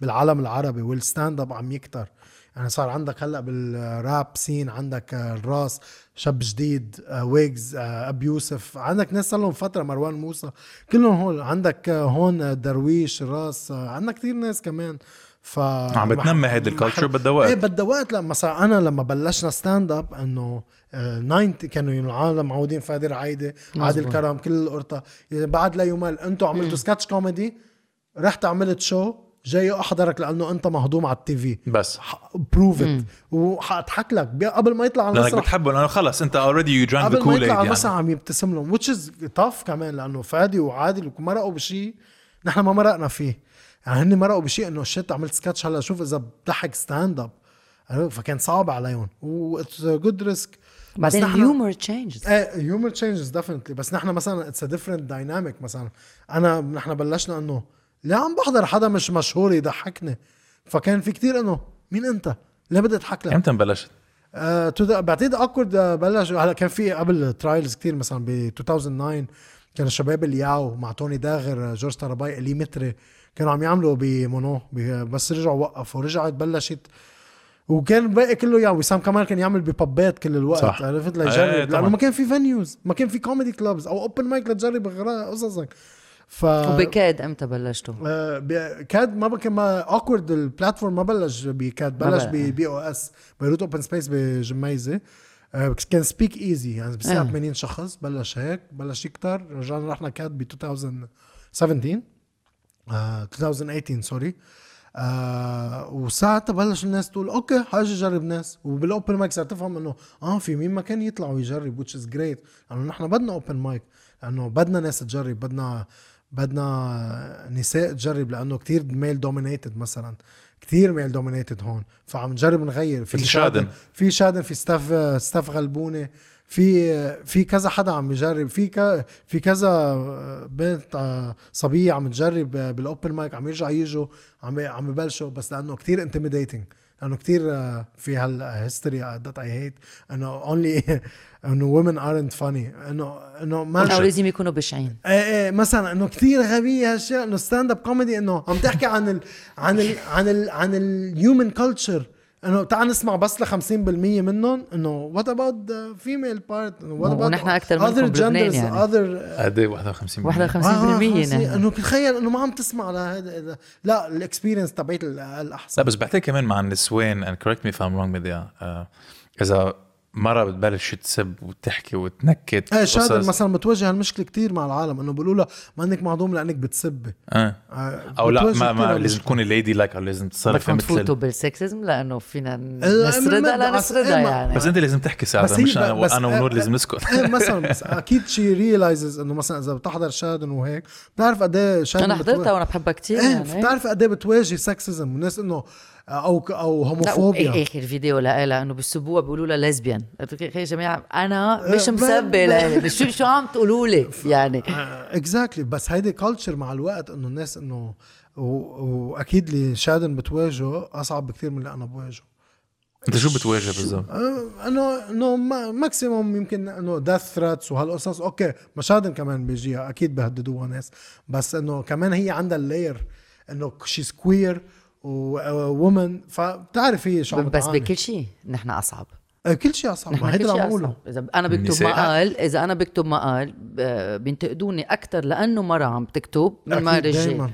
بالعالم العربي وال stand up عم يكتر. يعني صار عندك هلا بال rap scene عندك آه، الراس شاب جديد آه، ويجز آه، ابي يوسف. عندك ناس صار لهم فترة مروان موسى. كلهم هون. عندك آه، هون آه، درويش راس آه، عندك كثير ناس كمان. ف عم بتنمي هيدي ال culture بدها وقت. إيه بدها وقت. لما مثلا أنا لما بلشنا stand up إنه آه، 90 كانوا العالم معودين فادي عايدة عادل. كرم كل القرطة. يعني بعد لا يمل أنتم عملتوا sketch comedy رحت عملت show جاي أحضرك لأنه أنت مهضوم على ال TV. بس. prove it وحأضحك لك. قبل ما يطلع على لأنك المسرح. بتحبه لأنه خلص أنت already يو درانك ذا قبل ما كول يطلع على يعني. المسرح عم يبتسم لهم which is tough كمان لأنه فادي وعادل مرقوا بشيء نحن ما مرقنا فيه. يعني هن مرقوا بشيء إنه shit عملت سكتش هلا شوف إذا بضحك stand up فكان صعب عليهم. و it's good risk بعدين ال humor changes إيه humor changes definitely بس نحن مثلا it's different dynamic مثلا. أنا نحن بلشنا إنه ليه عم بحضر حدا مش مشهور يضحكني. فكان في كتير إنه مين أنت؟ ليه بدي أضحك لك؟ إمتى بلشت؟ آه، بعتقد Awkword بلش. هلا كان في قبل trials كتير مثلا ب 2009 كان الشباب الياو مع توني داغر جورج طرباي إلي متري. كانوا عم يعملوا بمونو بس رجعوا وقفوا رجعت بلشت وكان الباقي كله يا وسام كمان كان يعمل ببابات كل الوقت صح. عرفت إيه، ليجرب طبعاً. لأنه ما كان في فينيوز ما كان في كوميدي كلابز أو اوبن مايك لتجرب قصصك ف وبكاد أمتى بلشتوا؟ آه، كاد ما بكن ما اوكورد البلاتفورم ما بلش بكاد بلش. ببي أو إس بيروت اوبن سبيس بجميزة آه، كان Speakeasy يعني بساعة آه. 80 شخص بلش هيك بلش يكتر رجعنا رحنا KED ب 2017 آه 2018 sorry آه وساعتها بلش الناس تقول أوكي حاجي اجرب ناس. وبال open mic صرت تفهم إنه آه في مين ما كان يطلع ويجرب which is great. لأنه نحن بدنا open mic لأنه بدنا ناس تجرب بدنا بدنا نسا تجرب لأنه كتير male dominated مثلا كتير male dominated هون. فعم نجرب نغير. في شادن. في شادن في ستاف ستاف غلبونة. في في كذا حدا عم يجرب في ك في كذا بنت آه، صبية عم تجرب بال open mic عم يرجع يجوا عم عم يبلشوا بس لأنه كتير intimidating لأنه كثير في هال history that I hate إنه only [laughs] إنه women aren't funny إنه إنه ما أو لازم يكونوا بشعين. إيه إيه مثلا إنه كثير غبيه هالشيء إنه stand up comedy إنه عم تحكي عن ال عن ال عن ال عن ال human culture انه تعال نسمع بس ل 50% منهم انه what about the female part what about ونحن أكتر منكم بلبنان يعني. other قد إيه 51 51% آه نحن إنه تخيل إنه ما عم تسمع لهذا لا ال experience تبعت ال- الأحسن. لا بس بعتقد كمان مع النسوان and correct me if I'm wrong بدي آه، إذا مرة بتبلش تسب وتحكي وتنكت إيه شادن قصص- مثلا بتواجه هالمشكله كتير مع العالم إنه بيقولوا لها ما إنك معدوم لأنك بتسبي آه. آه، أو لا ما, ما. لازم تكوني lady like أو لازم تتصرفي بدكم تفوتوا مثل. بال sexism لأنه فينا إيه، نسردها لا نسردها إيه، ما- يعني. بس أنت لازم تحكي ساعتها مش أنا بس- أنا ونور لازم نسكت. إيه [laughs] مثلا بس أكيد she realizes إنه مثلا إذا بتحضر شادن وهيك بتعرف قد إيه شادن أنا حضرتها وأنا بحبها كثير إيه يعني. بتعرف قد إيه بتواجه sexism والناس إنه أو أو لا homophobia وإيه آخر فيديو لها إنه بالسبوع بيقولوا لها lesbian يا جماعة أنا مش إيه، مسبه لها شو شو عم تقولوا لي؟ [laughs] يعني. exactly بس هيدي culture مع الوقت إنه الناس إنه وأكيد اللي شادن بتواجهه أصعب بكثير من اللي أنا بواجهه. أنت شو بتواجه بالضبط؟ آه، إنه إنه ما- maximum يمكن إنه death threats وهالقصص. okay بس شادن كمان بيجيها أكيد بهددوها ناس. بس إنه كمان هي عندها ال layer إنه she's queer woman فبتعرف هي شو عم بس. بكل شيء نحن أصعب. آه، كل شيء أصعب. نحن ما هيدا اللي عم بقوله إذا أنا بكتب. مقال إذا أنا بكتب مقال بينتقدوني أكثر لأنه مرة عم تكتب من ما رجال.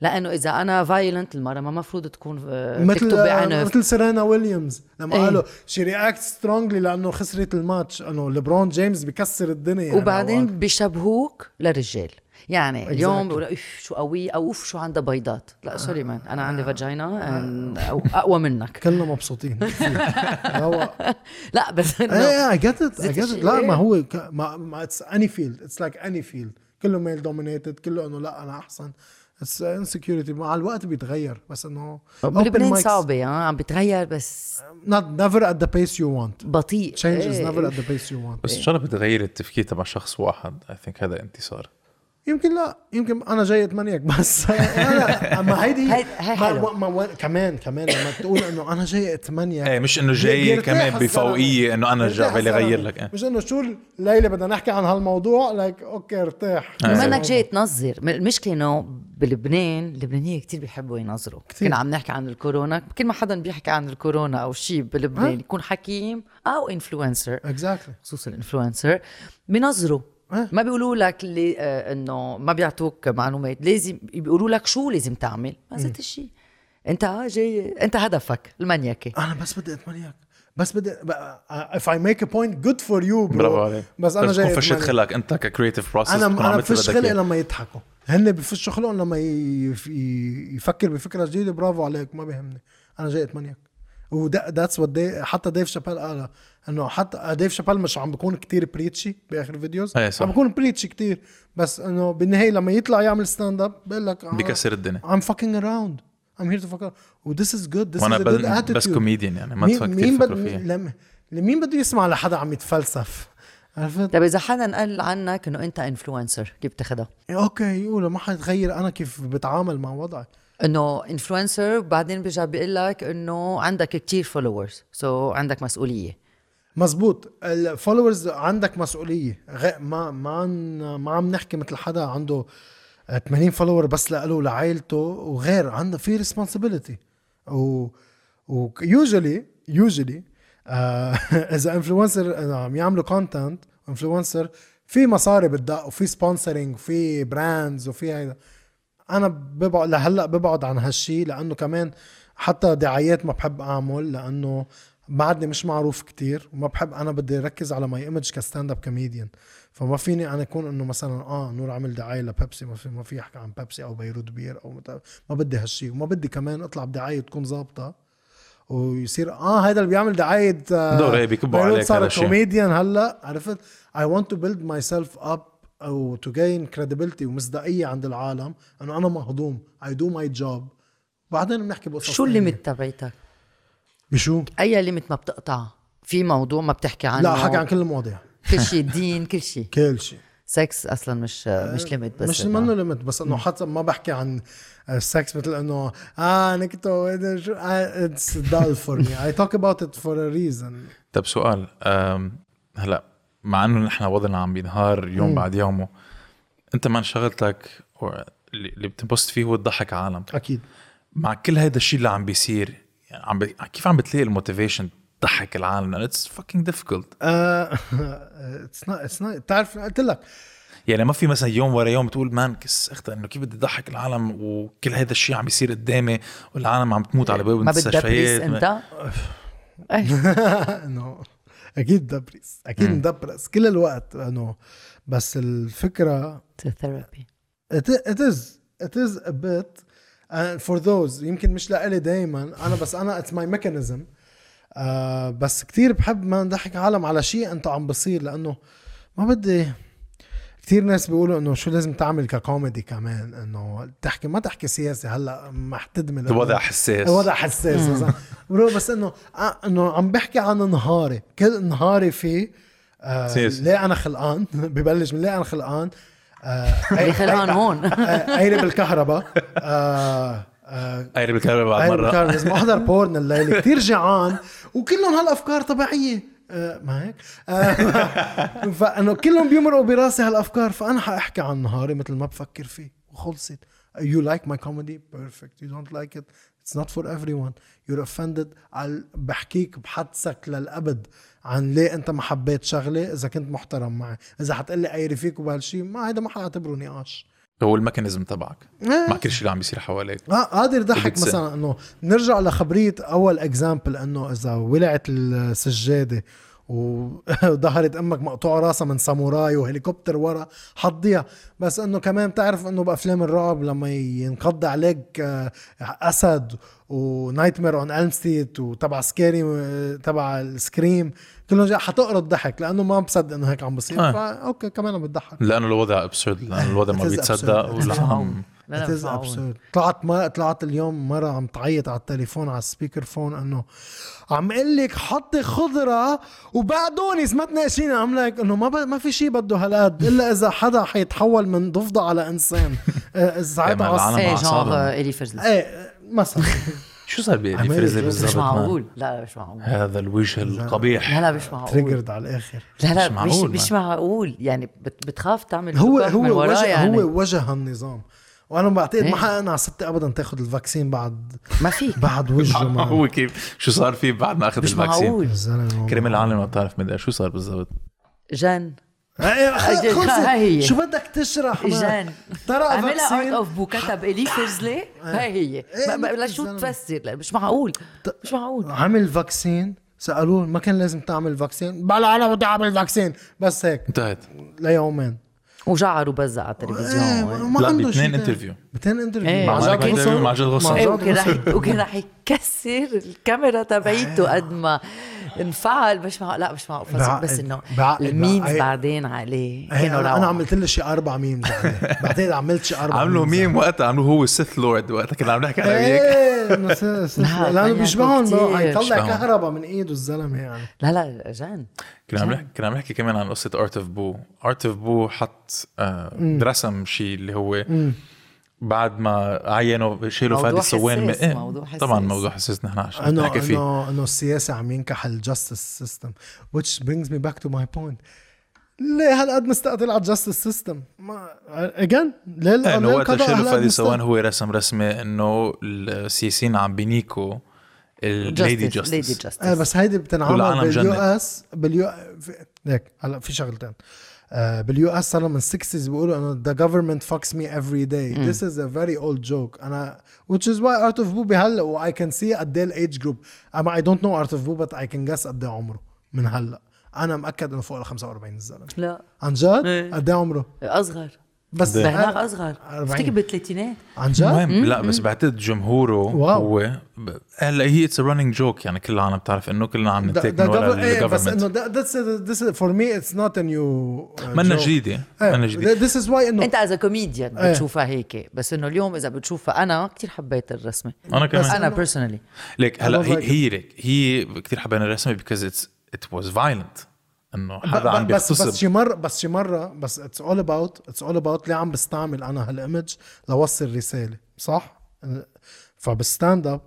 لأنه إذا أنا violent المرة ما مفروض تكون آه، مثل تكتب آه، بعنف مثل سيرينا ويليامز لما إيه. قالوا she react strongly لأنه خسرت الماتش. أنه ليبرون جيمس بكسر الدنيا. وبعدين. بيشبهوك للرجال. يعني اليوم Exactly. بيقولوا اف شو قوي أو أوف شو عندها بيضات. لا sorry man أنا عندي vagina and- أو أقوى منك. [laughs] كلنا مبسوطين. [laughs] هو لا بس إنه إيه I get it. لا ما هو ك- ما ما it's any field it's like any field كله male dominated كله إنه لا أنا أحسن. it's insecurity مع الوقت بيتغير بس إنه بلبنان صعبة ها عم بتغير بس not never at the pace you want. بطيء. Change is إيه. never at the pace you want. بس ان شاء الله بتغير التفكير تبع شخص واحد؟ I think هذا انتصار. يمكن لا يمكن أنا جاي أتمنيك بس [laughs] أنا ما هيدي ما. ما ما كمان كمان لما تقول إنه أنا جاي أتمنيك إيه مش إنه جاي كمان. بفوقية إنه أنا بيرتاح رجع بالي غير الزلمة. لك إيه. مش إنه شو الليلة بدنا نحكي عن هالموضوع like okay ارتاح بما إنك جاي تنظر المشكلة إنه بلبنان اللبنانيه كتير بيحبوا ينظروا كتير. كنا عم نحكي عن الكورونا كل ما حدا بيحكي عن الكورونا أو شيء بلبنان يكون حكيم أو influencer exactly خصوصا ال influencer بينظروا إيه. ما بيقولوا لك اللي آه إنه ما بيعطوك معلومات. لازم بيقولوا لك شو لازم تعمل. ما زلت الشيء أنت آه جاي أنت هدفك المنيكه أنا بس بدي اتمنيك بس بدي I make a point good for you bro. برافو عليك. بس أنا بس جاي تكون فشت. خلقك. أنت ك creative process أنا أنا بفش خلقي. لما يضحكوا. هن بفشوا خلقهم لما يفكر بفكرة جديدة. برافو عليك ما بيهمني. أنا جاي اتمنيك وده that's what حتى ديف شابيل قالها إنه حتى ديف شابيل مش عم بكون كتير preachy بآخر ال videos إيه صح. عم بكون preachy كتير بس إنه بالنهاية لما يطلع يعمل stand up بقول لك آه، بكسر الدنيا. I'm fucking around. I'm here to fuck around. و this is good. This وأنا بل- بس كوميديان يعني ما مين تفكر مين كثير بد... لم... لمين بده يسمع لحدا عم يتفلسف؟ عرفت؟ طيب إذا حدا قال عنك إنه أنت influencer كيف بتاخدها؟ okay يقولوا ما حيتغير أنا كيف بتعامل مع وضعي. إنه influencer وبعدين بيرجع بيقول لك إنه عندك كتير followers so so عندك مسؤولية مزبوط ال followers عندك مسؤولية. ما ما. ما عم نحكي مثل حدا عنده 80 follower بس لإله ولعائلته وغير عنده في responsibility و usually usually [laughs] إذا influencer عم يعملوا content influencer في مصاري بتدق وفي sponsoring وفي brands وفي هيدا أنا ببعد لهلأ ببعد عن هالشي لأنه كمان حتى دعايات ما بحب أعمل لأنه بعدني مش معروف كتير وما بحب أنا بدي أركز على my image ك stand up comedian فما فيني أنا أكون إنه مثلا آه نور عمل دعاية لبيبسي ما في ما في احكي عن بيبسي أو بيروت بير أو. ما بدي هالشي وما بدي كمان أطلع بدعاية تكون ظابطة ويصير آه هيدا اللي بيعمل دعاية آه دور هي بيكبوا عليك صار هذا. كوميديان هلأ عرفت I want to build myself up أو to gain credibility ومصداقية عند العالم إنه أنا مهضوم I do my job. بعدين بنحكي بقصص شو. ال limit تبعتك؟ بشو؟ أي limit ما بتقطع؟ في موضوع ما بتحكي عنه؟ لا حكي عن كل المواضيع. كل شيء دين كل شيء. [laughs] كل شيء. سكس أصلا مش مش limit بس مش منه limit بس إنه حتى ما بحكي عن السكس مثل إنه آه نكتو it's dull for me I talk about it for a reason طب سؤال هلا مع إنه نحن وضعنا عم بينهار يوم مم. بعد يومه. أنت من شغلتك اللي اللي بتنبسط فيه هو تضحك عالم أكيد. مع كل هيدا الشيء اللي عم بيصير يعني عم بي... كيف عم بتلاقي ال motivation تضحك العالم؟ it's fucking difficult it's not it's not بتعرف قلت لك؟ يعني ما في مثلا يوم ورا يوم تقول man كس أختي إنه كيف بدي اضحك العالم وكل هذا الشيء عم بيصير قدامي والعالم عم تموت على باب ما بت depress المستشفيات أنت؟ [laughs] إيه. أكيد depress أكيد. م depress كل الوقت أنه بس الفكرة ثيرابي it, it is it is a bit and for those يمكن مش لإلي دايما. أنا بس أنا my mechanism. آه بس كتير بحب ما نضحك عالم على شيء أنت عم بصير لأنه ما بدي كتير ناس بيقولوا إنه شو لازم تعمل ككوميدي كمان إنه تحكي ما تحكي سياسي هلأ محتدمه لأنه- الوضع حساس. الوضع حساس بس إنه آه، إنه عم بحكي عن نهاري كل نهاري فيه آه. ليه أنا خلقان؟ [laughs] ببلش من ليه أنا خلقان؟ آه خلقان هون. آه، قايلة بالكهرباء. آه آه قايرب الكهرباء بعد قايلة مرة. بالكهرباء لازم احضر بورن الليلة كثير جيعان وكلهم هالأفكار طبيعية. ما هيك فانه كلهم بيمرقوا براسي هالأفكار فأنا حأحكي عن نهاري مثل ما بفكر فيه وخلصت. You like my comedy? Perfect. You don't like it? It's not for everyone. You're offended? على بحكيك بحدسك للأبد عن ليه أنت ما حبيت شغلة إذا كنت محترم معي. إذا حتقلي أيري فيك وبهالشيء ما هيدا ما حاعتبره نقاش هو ال mechanism تبعك إيه. مع كل شيء اللي عم بيصير حواليك آه قادر ضحك بدك سنة. مثلا إنه نرجع لخبرية أول example إنه إذا ولعت السجادة وظهرت أمك مقطوع راسها من ساموراي وهليكوبتر ورا حضيها. بس إنه كمان بتعرف إنه بأفلام الرعب لما ينقض عليك آه، أسد و Nightmare on Elm Street وتبع scary تبع ال Scream كلهم حتقرض ضحك لأنه ما مصدق إنه هيك عم بصير. آه. فا okay كمان بتضحك. لأنه الوضع absurd لأنه الوضع ما بيتصدق مش معقول. absurd. طلعت ما طلعت اليوم مرة عم تعيط على التليفون على ال speakerphone إنه عم قل لك حطي خضرة وبعدوني ما تناقشيني عم لك إنه ما ب... ما في شيء بده هالقد إلا إذا حدا حيتحول من ضفدع على إنسان. ساعتها. العالم إيه. جونغ الي فرزل إيه مثلا. [laughs] شو صار بإلي فريزلي. بالضبط مش؟ معقول. لا لا مش معقول. هذا الوجه القبيح. لا لا مش معقول. تريجرد على الآخر. لا لا مش مش معقول، مش معقول. يعني بت- بتخاف تعمل هو هو وجه يعني. هو وجه النظام وأنا بعتقد إيه. ما حقنا على ستي ابدا تاخذ الفاكسين بعد ما فيك. [laughs] بعد وجهه [laughs] ما. هو كيف؟ شو صار فيه بعد ما أخذ مش الفاكسين؟ معقول. الزلمه كريم العالم ما بتعرف مدري شو صار بالضبط؟ جن إيه، خلص. هاي هي. شو بدك تشرح؟ جن ترى عملها اوت فاكسين اوف بو كتب إلي فرزلي هاي هي. ما- ما- لا شو الزلمة. تفسر؟ لا مش معقول. مش معقول. عمل فاكسين سألوه ما كان لازم تعمل فاكسين بلا أنا بدي أعمل فاكسين بس هيك. انتهت. ليومين. وجعر وبزع على إيه، التلفزيون ما لا عنده باثنين. انترفيو باثنين انترفيو إيه، مع جاد غصن. مع جاد إيه غصن. وكان رح يكسر الكاميرا تبعيته قد ما انفعل مش معقول لا مش معقول. بس إنه ال memes. بعدين عليه. إيه، كانوا أنا عملت له شي أربع memes عليه بعتقد عملت شي أربع عملوا ميم وقتها عملوا هو ال Sith Lord وقتها كنا عم نحكي على هيك. إيه إنه س- س- [laughs] لا، لأنه بيشبههم. حيطلع بيشبههم. كهرباء من إيده الزلمة يعني. لا لا جان كنا عم نحكي كنا عم نحكي كمان عن قصة Art of Boo Art of Boo حط آه رسم شيء اللي هو بعد ما عينوا شيلوا فادي الصوان من حساس، إيه، موضوع حساس. طبعا موضوع حساس نحن عشان انه نحكي فيه. انه انه السياسة عم ينكح ال justice system which brings me back to my point. ليه هالقد مستقتل على ال justice system imagine ليه إيه، إنه ليه وقتها القضاء شيلوا فادي؟ الصوان هو رسم رسمة إنه السياسيين عم بينيكوا ال lady lady justice justice إيه بس هيدي بتنعمل باليو. اس باليو هيك هلا في شغلتين. آه باليو اس صار من 60s بيقولوا إنه the government fucks me every day. this is a very old joke. أنا which is why Art of Boo بهلا و I can see قد إيه ال age group أما I don't know Art of Boo but I can guess قد إيه عمره من هلأ. أنا مأكد إنه فوق ال 45 الزلمة. لا. عن جد؟ إيه. قد إيه عمره. أصغر. بس هل- أصغر. 40. افتكر بالثلاثينات عن جد؟ المهم لا بس بعتقد جمهوره واو. هو هلا هي it's running joke يعني كل العالم بتعرف إنه كلنا عم نتناك من ورا govern- إيه، بس إنه for me it's not a new uh, منا. جديدة منا جديدة. This is why انه أنت as comedian إيه. بتشوفها هيك بس إنه اليوم إذا بتشوفها أنا كتير حبيت الرسمة. أنا كمان. أنا personally ليك هلا هي ليك هي كثير حبينا الرسمة because it's it was violent. إنه حدا عم ب- بس بس بيغتصب شي مره بس شي مرة بس it's all about it's all about ليه عم بستعمل أنا هال image لوصل رسالة صح؟ فبال stand-up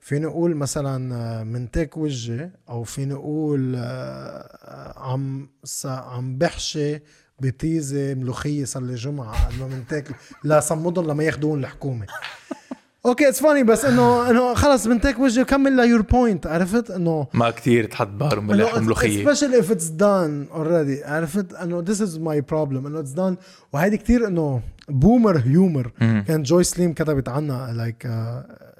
فيني أقول مثلا آه، منتناك وجهي أو فيني أقول آه، عم س- عم بحشي بتيزة ملوخية صار لي جمعة. قبل ما منتناك لا صمدهم لما ياخذون الحكومة. okay it's funny بس انه انه خلص منتناك وجهي كمل ل your point عرفت؟ إنه ما كتير تحط بهار وملح وملوخيه especially if it's done already. عرفت؟ إنه this is my problem. إنه it's done. وهيدي كتير إنه boomer humor كان جوي سليم كتبت عنها like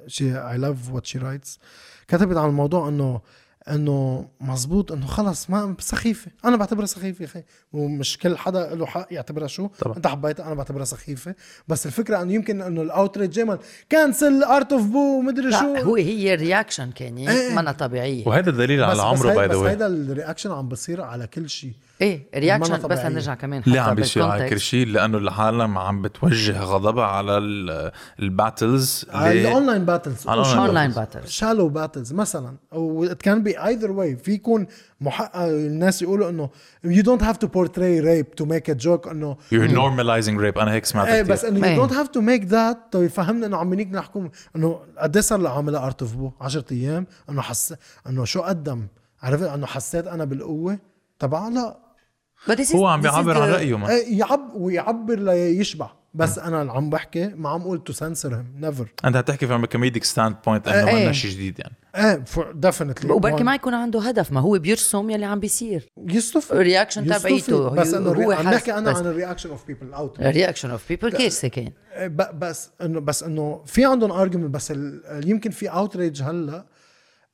she I love what she writes كتبت عن الموضوع إنه إنه مزبوط إنه خلص ما سخيفة. أنا بعتبرها سخيفة يا أخي. ومش كل حدا له حق يعتبرها شو. طبعا. أنت حبيتها أنا بعتبرها سخيفة. بس الفكرة إنه يمكن إنه ال outrage دايما cancel Art of Boo مدري شو لا هو هي ال reaction كان إيه. منا طبيعية. وهذا دليل على عمره by the بس هيدا ال reaction عم بصير على كل شيء. إيه reaction بس. نرجع كمان ليه عم بيصير على. كل شيء؟ لأنه العالم عم بتوجه غضبها على ال- ال battles اللي ال online battles على ال online online battle shallow battles مثلا. أو it can be either way في يكون محقق الناس يقولوا إنه you don't have to portray rape to make a joke إنه you're normalizing rape. أنا هيك سمعت إيه بس إنه you don't have to make that. to يفهمنا إنه عم بنيك نحكم إنه قد إيه صار له عاملها Art of Boo 10 أيام. إنه حس إنه شو قدم؟ عرفت؟ إنه حسيت أنا بالقوة تبعها؟ لا. هو عم بيعبر عن رأيه ما. إيه، يعب ويعبر ليشبع بس أنا اللي عم بحكي ما عم قول تو سنسر هيم نيفر أنت حتحكي from a comedic standpoint إنه إيه. منا شيء جديد يعني. إيه ديفينتلي وبركي ما يكون عنده هدف ما هو بيرسم يلي عم بيصير. يصطفي الرياكشن. تبعيته بس إنه هو عم نحكي أنا عن الرياكشن اوف بيبل اوت الرياكشن اوف بيبل كارثه كان ب- بس انه بس إنه في عندهم ارجيومنت بس ال- يمكن في اوتريج هلأ.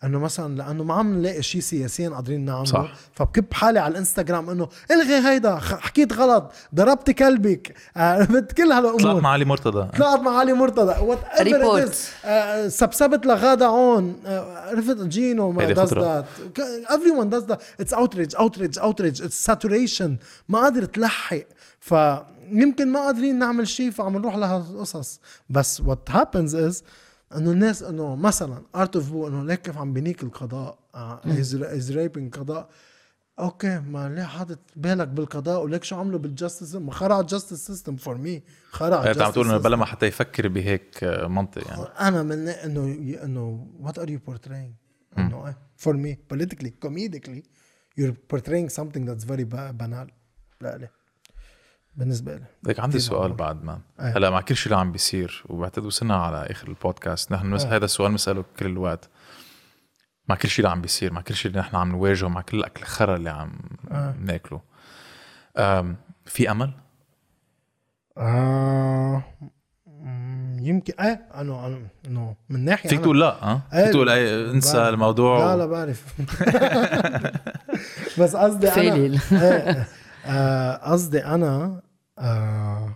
إنه مثلا لأنه ما عم نلاقي شيء سياسيا قادرين نعمله. صح. فبكب حالي على الإنستغرام إنه إلغي هيدا حكيت غلط ضربت كلبك. [laughs] عرفت كل طلعت هالامور مع علي مرتضى. طلعت مع علي مرتضى. وات Report. ايفر سبسبت لغاده عون آه، عرفت جينو ما does خطرة. that. everyone does that. It's outrage outrage outrage. It's saturation. ما قادر تلحق. فيمكن ما قادرين نعمل شيء فعم نروح لهالقصص. بس what happens is إنه الناس إنه مثلا Art of Boo إنه ليك كيف عم بنيك القضاء؟ is raping قضاء أوكي ما ليه حاطط بالك بالقضاء؟ وليك شو عملوا بال justice ما خرا ال justice system for me خرا انت عم تقول إنه بلا ما حتى يفكر بهيك آه، منطق يعني. أنا من إنه إنه what are you portraying إنه for me comedically you're portraying something that's very ba- banal. لا لا. بالنسبة لي ليك عندي سؤال. بعد ما إيه. هلا مع كل شيء اللي عم بيصير وبعتقد وصلنا على آخر البودكاست نحن مس... إيه. هذا السؤال بنساله كل الوقت مع كل شيء اللي عم بيصير مع كل شيء اللي نحن عم نواجهه مع كل الأكل الخرا اللي عم آه. ناكله أم في أمل آه يمكن إيه انه انه انه من ناحية فيك تقول لا ها إيه. فيك تقول أي انسى بعرف. الموضوع لا لا بعرف [laughs] بس قصدي أنا قصدي أنا آه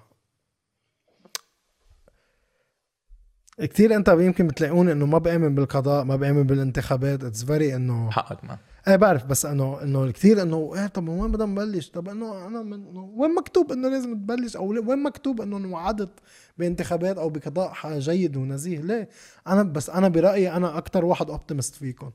كثير أنت يمكن بتلاقوني إنه ما بآمن بالقضاء ما بآمن بالانتخابات it's very إنه حقك ما إيه بعرف بس إنه إنه كثير إنه إيه طب وين بدنا نبلش؟ طب إنه أنا من وين مكتوب إنه لازم تبلش أو وين مكتوب إنه انوعدت بانتخابات أو بقضاء جيد ونزيه؟ ليه؟ أنا بس أنا برأيي أنا أكثر واحد optimist فيكم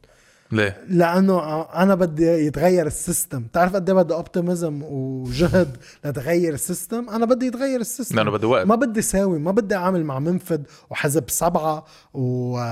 ليه؟ لأنه أنا بدي يتغير ال system. بتعرف قد إيه بدي optimism وجهد لتغير السيستم؟ أنا بدي يتغير ال system. لأنه بده وقت. ما بدي ساوي ما بدي أعمل مع منفذ وحزب سبعة و...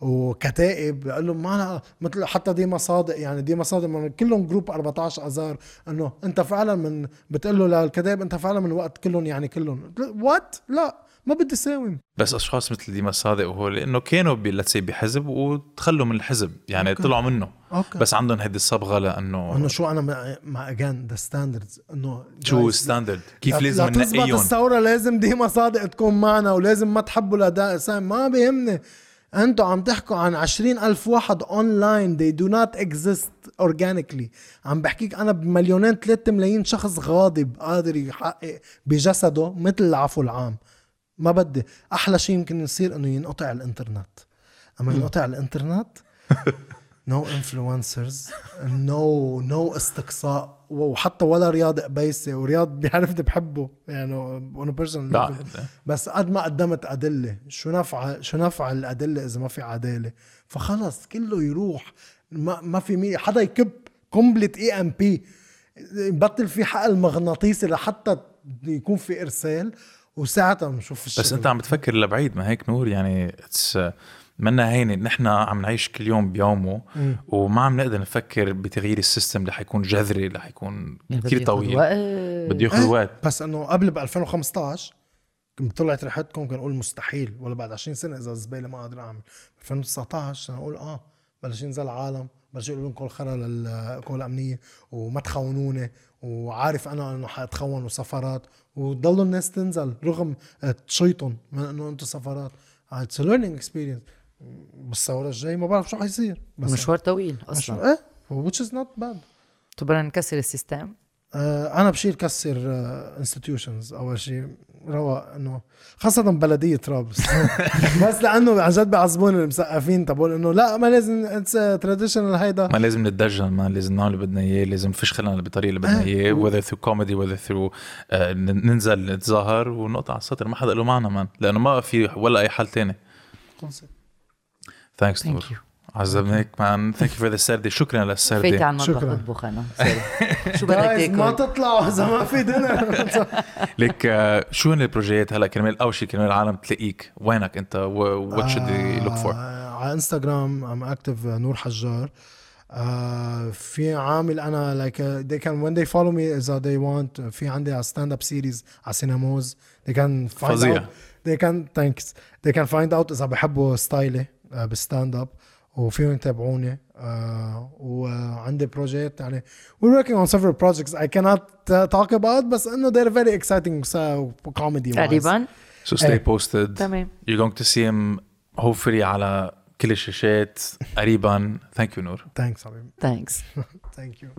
وكتائب. بقول لهم ما أنا مثل حتى ديما صادق يعني ديما صادق من كلهم group 14 آذار. إنه أنت فعلا من بتقول له للكتائب أنت فعلا من وقت كلهم يعني كلهم. What لا. ما بدي ساوي بس أشخاص مثل ديما صادق وهو لأنه كانوا let's say بحزب وتخلوا من الحزب يعني أوكي. طلعوا منه. أوكي. بس عندهم هيدي الصبغة لأنه إنه شو أنا مع, again the standards إنه شو standard كيف لا- لازم لا تزبط ننقيهم الثورة لازم ديما صادق تكون معنا ولازم ما تحبوا سام. ما بيهمني. أنتوا عم تحكوا عن عشرين ألف واحد online they do not exist organically. عم بحكيك أنا بمليونين ثلاثة ملايين شخص غاضب قادر يحقق بجسده مثل العفو العام. ما بدي. أحلى شيء يمكن يصير إنه ينقطع الإنترنت. أما ينقطع الإنترنت no influencers no no استقصاء. وحتى ولا رياض قبيسه ورياض بيعرفني بحبه. يعني on personal بس قد ما قدمت أدلة شو نفع شو نفع الأدلة إذا ما في عدالة؟ فخلص كله يروح. ما, ما في مين حدا يكب قنبله EMP يبطل في حقل مغناطيسي لحتى يكون في إرسال. وساعتها بنشوف الشغل بس انت عم بتفكر لبعيد ما هيك نور؟ يعني it's منا هينه نحن عم نعيش كل يوم بيومه مم. وما عم نقدر نفكر بتغيير ال system اللي حيكون جذري اللي حيكون يعني كثير طويل. بده ياخذ إيه، وقت. بس إنه قبل ب 2015 كنت طلعت ريحتكم كان أقول مستحيل ولا بعد 20 سنة إذا الزباله ما قادر أعمل. 2019 كان أقول آه بلش ينزل العالم بلش يقولوا لهم كل خرا للقوى الامنيه وما تخونوني وعارف أنا إنه حاتخون وسفرات وضلوا الناس تنزل رغم تشيطهم من إنه أنتم سفرات. it's learning experience بالثورة الجاي ما بعرف شو حيصير. بس مشوار طويل أصلا. إيه which is not bad. طب بدنا نكسر ال system. أنا بشيل كسر institutions أول شيء رواق إنه خاصة بلدية طرابلس. [laughs] بس لأنه عن جد بيعصبوني المثقفين. تبقول إنه لا ما لازم اتس تراديشنال هيدا. ما لازم نتدجل ما لازم نعمل اللي بدنا إياه لازم نفش خلقنا بالطريقة اللي بدنا إيه. إياه comedy whether through آه، ن- ننزل نتظاهر ونقطع على السطر. ما حدا له معنا مان لأنه ما في ولا أي حل تاني. ثانكس Thank نور عزبناك مان ثانك يو فور ذا سردي شكرا للسردي على المطبخ شكراً. اطبخ أنا. [laughs] شو بدك Guys، ما تاكل؟ تطلعوا إذا ما في دينر [laughs] ليك آه، شو هن البروجيات؟ هلا كرمال أول شيء كرمال العالم تلاقيك. وينك أنت؟ وات شود for آه، على إنستغرام ام اكتف نور حجار. آه، في عامل أنا لايك they can when they follow me إذا they want في عندي ستاند اب سيريز على سيناموز they can find فظيع. out they can thanks. They can find out إذا بحبوا ستايلي آه، بالستاند اب وفيهم يتابعوني آه وعندي بروجيت يعني we're working on several projects I cannot uh, talk about بس انه they're very exciting so comedy wise تقريبا so stay إيه. posted تمام you're going to see him hopefully على كل الشاشات قريبا ثانك يو نور thanks حبيبي ثانكس [laughs] thank you